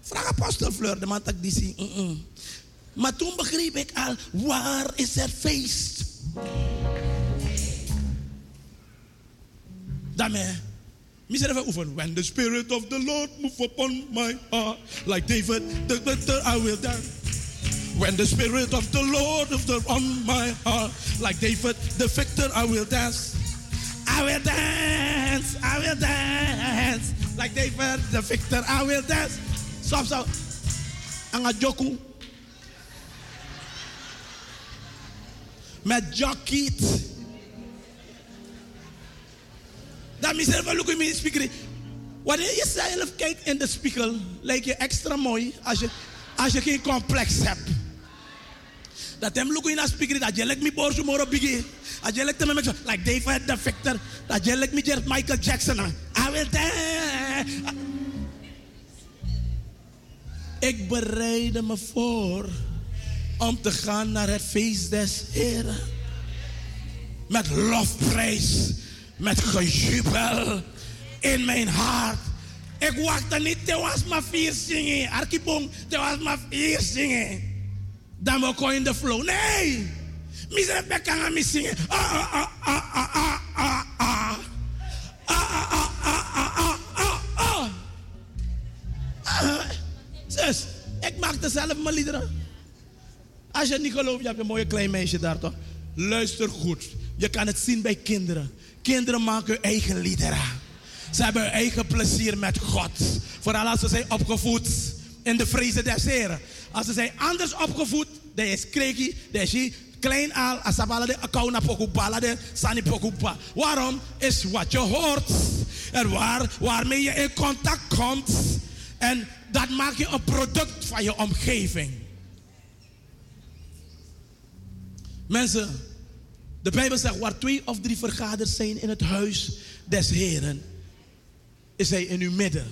S4: Vraag apostel Fleur, de man dat ik die zie. mm, mm. Maar toen begreep ik al, waar is het feest? Daarmee. Even oefenen. When the spirit of the Lord move upon my heart, like David, the victor I will dance. When the spirit of the Lord is the- on my heart, like David, the victor I will dance. I will dance, I will dance. Like David, the victor, I will dance. Stop, stop. Anga joku. Met jockeyt. Is er wel ook in mijn spiegel. Wanneer je zelf kijkt in de spiegel, lijkt je extra mooi als je, als je geen complex hebt. Dat hem look in de spiegel, dat je lijkt me borzo moro. Dat je lijkt me like David the Victor. Dat je lijkt me Michael Jackson. I will. Ik bereidde me voor om te gaan naar het feest des Heren. Met lofprijs, met gejubel in mijn hart. Ik wachtte niet, te was maar vier zingen. Arkibong, te was maar vier zingen. Dan we kon in de flow. Nee! Misere bekang aan me zingen. Ah, ah, ah, ah, ah, ah, ah, ah. Ah, ah, ah, ah, ah, ah, ah, ah. Ah, ik maakte zelf mijn liederen. Als je niet gelooft, je hebt een mooie klein meisje daar toch? Luister goed. Je kan het zien bij kinderen. Kinderen maken hun eigen liederen. Ze hebben hun eigen plezier met God. Vooral als ze zijn opgevoed in de vrezen des Heren. Als ze zijn anders opgevoed, dan is kreegi, dan is je klein al, de sani. Waarom? Is wat je hoort. En waar, waarmee je in contact komt. En dat maakt je een product van je omgeving. Mensen, de Bijbel zegt waar twee of drie vergaderd zijn in het huis des Heren, is hij in uw midden.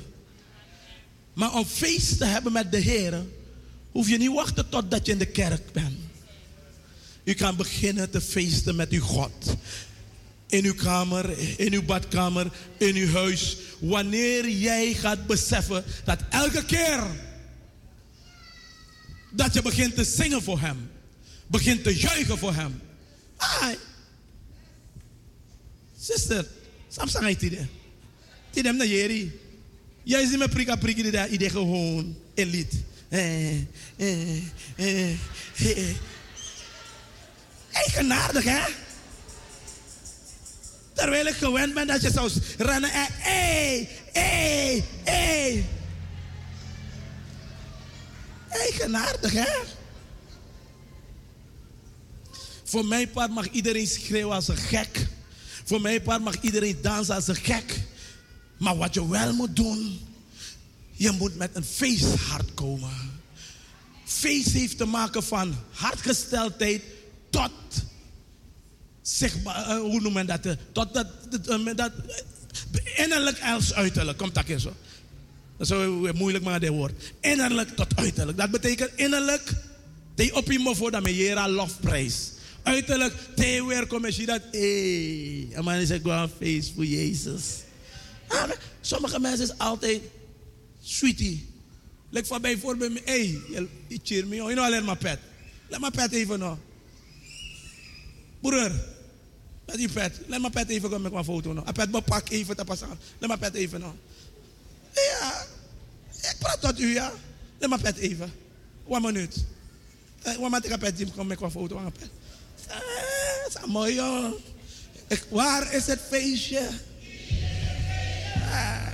S4: Maar om feest te hebben met de Heren, hoef je niet wachten totdat je in de kerk bent. U kan beginnen te feesten met uw God. In uw kamer, in uw badkamer, in uw huis. Wanneer jij gaat beseffen dat elke keer dat je begint te zingen voor Hem, begint te juichen voor Hem. Ai. Sister, Samsung het idee. Die naar Jeri. Jij ziet me prika prika die daar idee gewoon elite. Eh, eh, eh, eh. Eigenaardig, hè? Terwijl ik gewend ben dat je zou rennen en hé, hé, hé. Eigenaardig, hè? Voor mijn part mag iedereen schreeuwen als een gek. Voor mijn part mag iedereen dansen als een gek. Maar wat je wel moet doen, je moet met een feesthart komen. Feest heeft te maken van hartgesteldheid tot, zeg maar, eh, hoe noem men dat? eh, Tot dat, dat, eh, dat innerlijk als uiterlijk. Komt dat keer zo. Dat is moeilijk maar dit woord. Innerlijk tot uiterlijk. Dat betekent innerlijk, te op je voor dat jera lofprijs. Uiterlijk, te weer kom je dat, hé, en man is een feest voor Jezus. Ah, sommige mensen is altijd sweetie. Like van bijvoorbeeld, hé, hey, je, cheer me, je know alleen maar pet. Laat maar pet even nog. Broer, met die pet. Laat maar pet even komen met mijn foto nog. A pet bepak even te passen. Laat maar pet even nog. Ja, ik praat tot u, ja. Laat maar pet even. One minuut. Eh, One minuut, ik heb pet, die komt met mijn foto aan pet. Mooi. Ik, waar is het feestje? Ah.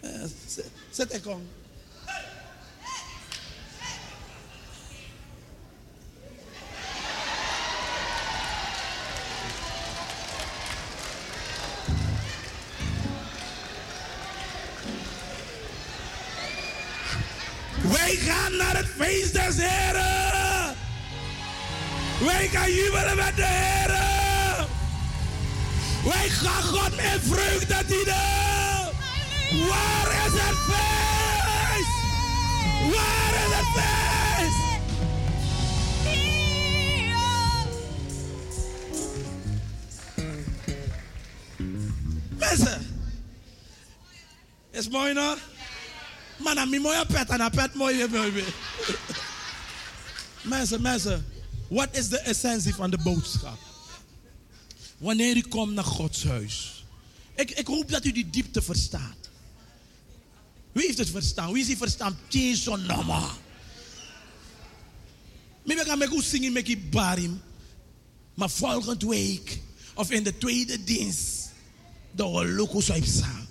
S4: Eh, Zet ik om. Wij gaan naar het feest des Heren. Wij gaan jubelen met de Heren. Wij gaan God met vreugde dienen. Waar is het feest? Waar is het feest? Mensen, is mooi nog? Maar dan mooie pet en een pet mooi weer. Mensen, mensen, wat is de essentie van de boodschap? Wanneer u komt naar Gods huis. Ik, ik hoop dat u die diepte verstaat. Wie heeft het verstaan? Wie is die verstaan? Jezus nama. Maybe ik ga me goed zingen met die barim. Maar volgende week, of in de tweede dienst, de Holocaust uitzaan.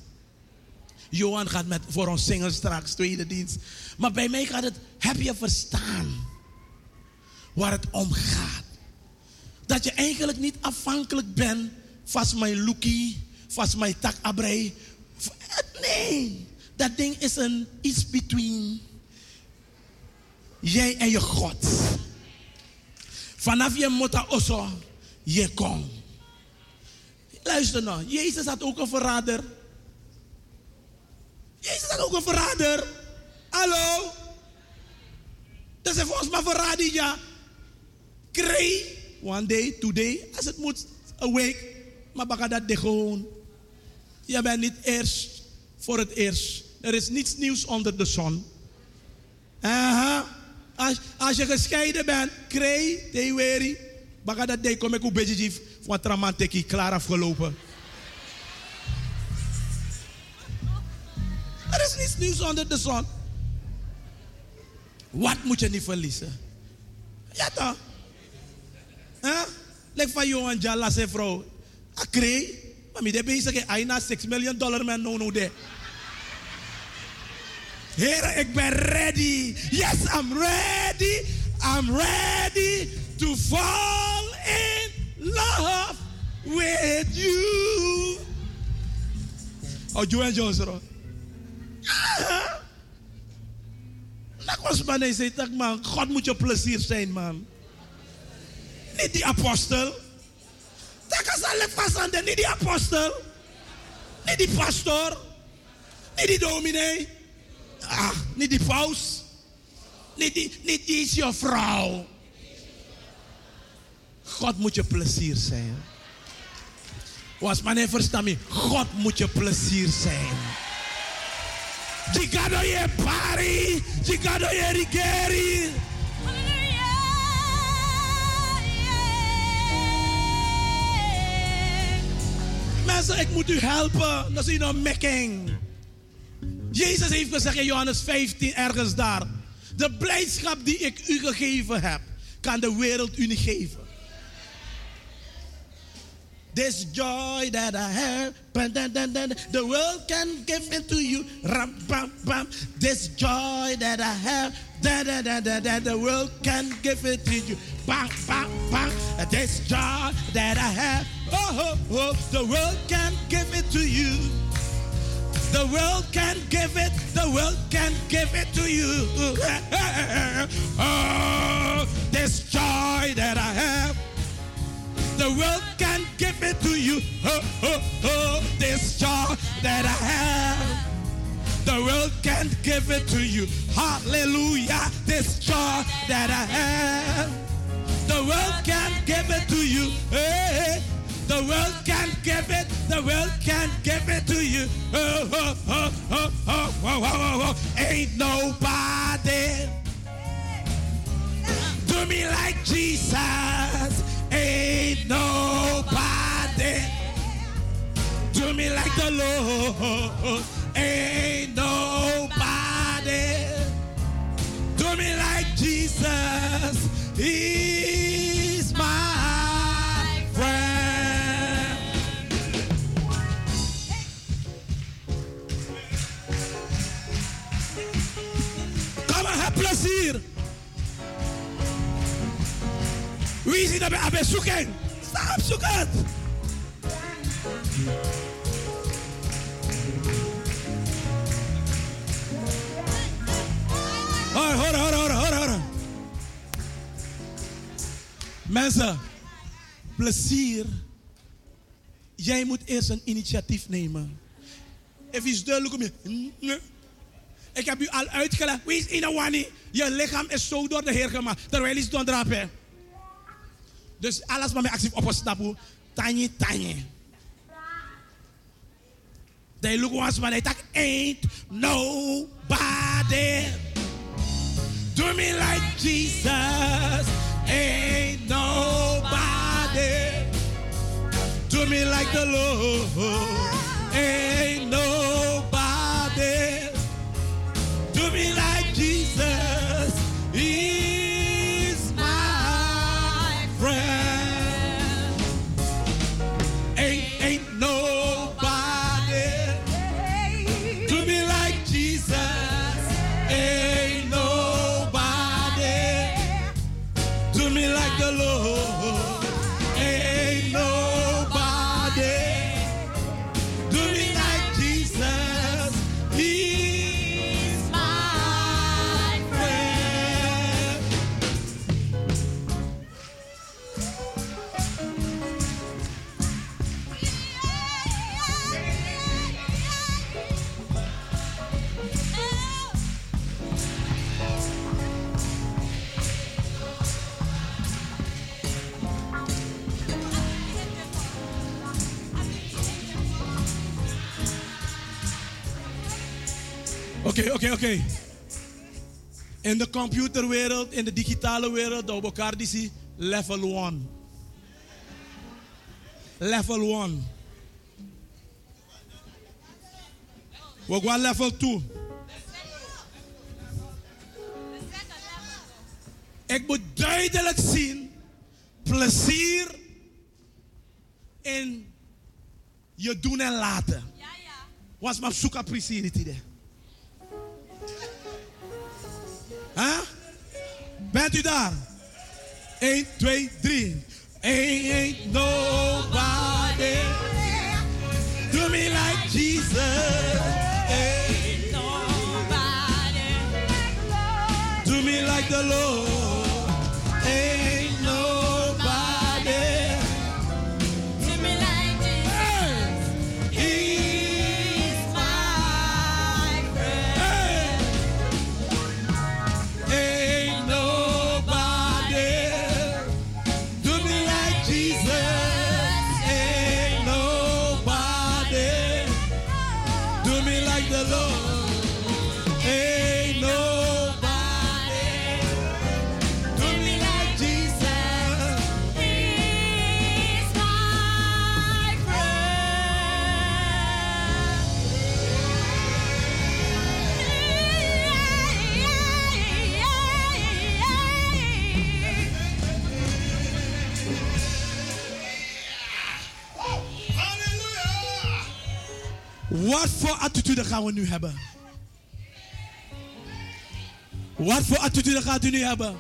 S4: Johan gaat met, voor ons zingen straks, tweede dienst. Maar bij mij gaat het, heb je verstaan waar het om gaat? Dat je eigenlijk niet afhankelijk bent van mijn lookie, van mijn tak abrei. Nee, dat ding is een iets between jij en je God. Vanaf je motta osso, je komt. Luister nou, Jezus had ook een verrader. Jezus had ook een verrader. Hallo? Dat is volgens mij verrader, ja. Kree, one day, today, als het moet, a week. Maar dat de. Je bent niet eerst voor het eerst. Er is niets nieuws onder de zon. Aha. Als, als je gescheiden bent, kree, te weri. Baka dat de kom ik een beetje van tramanteki klaar afgelopen. Er is niets nieuws onder de zon. Wat moet je niet verliezen? Ja toch? Huh? Like for you and Jala say, bro, I cray. I mean, they be saying, I na six million dollar man, no, no, there. Here, I be ready. Yes, I'm ready. I'm ready to fall in love with you. Oh, you and Joseph. Nakwas man, say zei, man, God moet je plezier zijn, man. Niet die apostel. Dat is alle vastanden, niet die apostel. Niet die pastor. Niet die dominee. Ah, niet die paus. Niet die, niet die is je vrouw. God moet je plezier zijn. Was nee, verstaan. God moet je plezier zijn. Jika je pari, jika je rigeri. Mensen, ik moet u helpen. Dat is een mekking. Jezus heeft gezegd in Johannes 15, ergens daar. De blijdschap die ik u gegeven heb, kan de wereld u niet geven. This joy that I have, the world can give it to you. Ram, bam, bam. This joy that I have, the world can give it to you. This joy that I have, oh, the world can't give it to you. The world can give it, the world can give it to you. *laughs* Oh, this joy that I have. The world can't give it to you. *laughs* Oh, oh, oh, this joy that I have. The world can't give it to you. Hallelujah. This joy that I have. The world can't give it to you. Hey, the world can't give it. The world can't give it to you. Oh, oh, oh, oh, oh, oh, oh, oh. oh, oh. Ain't nobody do me like Jesus. Ain't nobody do me like the Lord. Ain't nobody do me like Jesus. He's my plezier. Wie is dat bij Abbe zoeken? Sta op zoeken. Hoor, hoor, hoor, hoor. Mensen, plezier. Jij moet eerst een initiatief nemen. Look at me. Nee. Ik heb u al uitgelegd. Wie is in wani? Je lichaam is zo door de Heer gemaakt. Terwijl is dondrapen. Dus alles wat mij actief opgestapt. Tiny, tiny. They look once man, they talk, ain't nobody. Do me like Jesus. Ain't nobody. Do me like the Lord. Ain't nobody. Do me like Jesus. Oké, oké, oké. In de computerwereld, in de digitale wereld, we elkaar die zien, level 1. Level 1. We gaan level 2. Ik moet duidelijk zien plezier in je doen en laten. Was maar zoek op plezier Huh? Bent u daar? 1, 2, 3. Ain't nobody do me like Jesus. Ain't nobody do me like the Lord. Attitude gaan we nu hebben? Wat voor attitude gaat u nu hebben?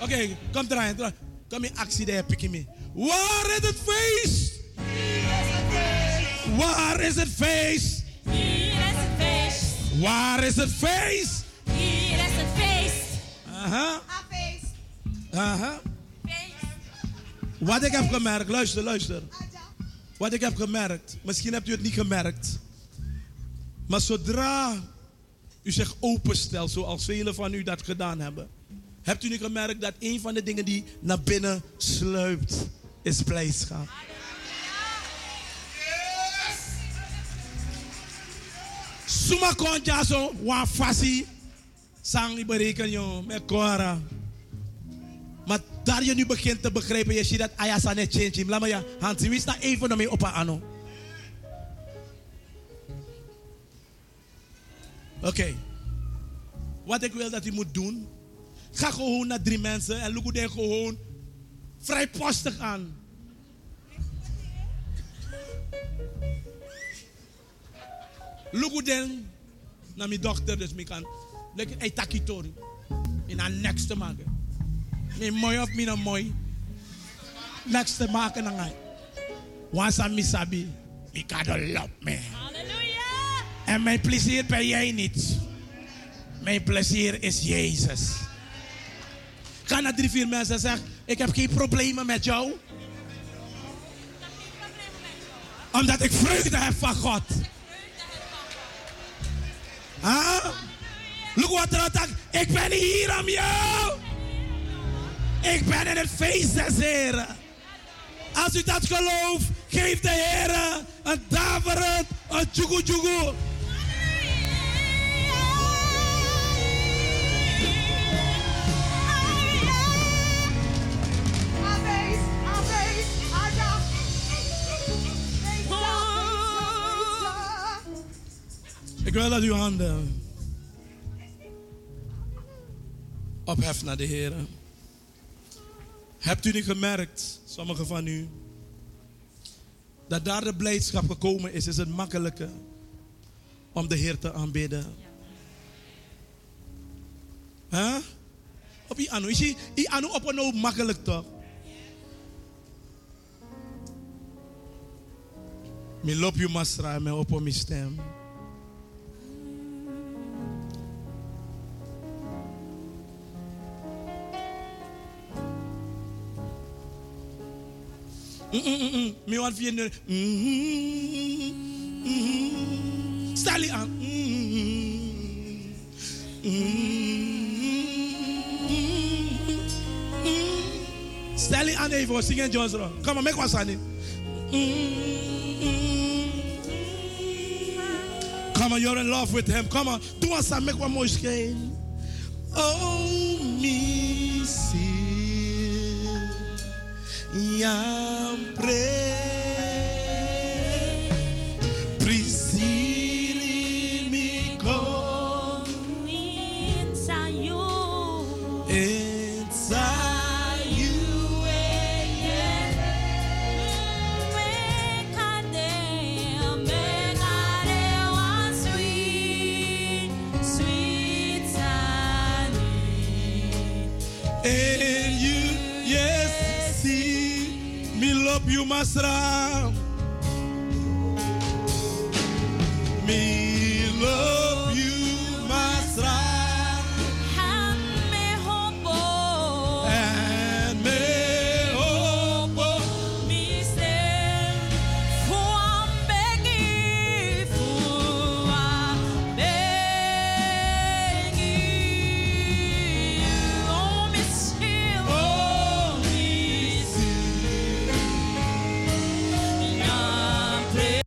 S4: Oké, kom draaien. draai. Kom in actie daar, pik me. Waar is het feest? Waar is het feest? Waar is het feest? Aha, aha. Wat ik heb gemerkt, luister, luister. Wat ik heb gemerkt, misschien hebt u het niet gemerkt. Maar zodra u zich openstelt, zoals velen van u dat gedaan hebben, hebt u niet gemerkt dat een van de dingen die naar binnen sluipt, is blijdschap. Suma konja wa fasi, sang bereken yo, me kora. Maar daar je nu begint te begrijpen, je ziet dat ayasa net change. Laat me je hand zien. Wie staat even naar mij op ano? Oké. Wat ik wil dat u moet doen. Ga gewoon naar drie mensen en look hoe die gewoon vrijpostig aan. Look den naar mijn dochter, dus ik kan. Lekker, hey, takitori. In haar next te maken. Mijn mooi of mijn mooi. Next te maken dan hij. Once I miss sabi, ik kan de love me. En mijn plezier ben jij niet. Mijn plezier is Jezus. Ga naar drie, vier mensen en zeg: Ik heb geen problemen met jou. Omdat ik vreugde heb van God. Ah? Look what attack. Ik ben hier om jou. Ik ben in het feest des Heren. Als u dat gelooft, geef de Heer een daverend, een tjoegoe Ik wil dat uw handen opheft naar de Heer. Hebt u niet gemerkt, sommigen van u, dat daar de blijdschap gekomen is, is het makkelijker om de Heer te aanbidden. Huh? Op je anu. Is je anu op een makkelijk toch? Me loop je masra me op mijn stem. Je aan. Mm, mm, mm. Stel je aan even. Sing in John's Rock. Come on, make one sound. Come on, you're in love with him. Come on, do one sound. Make one more scale. Oh, me see. Yampre Prisiri And you, yes, see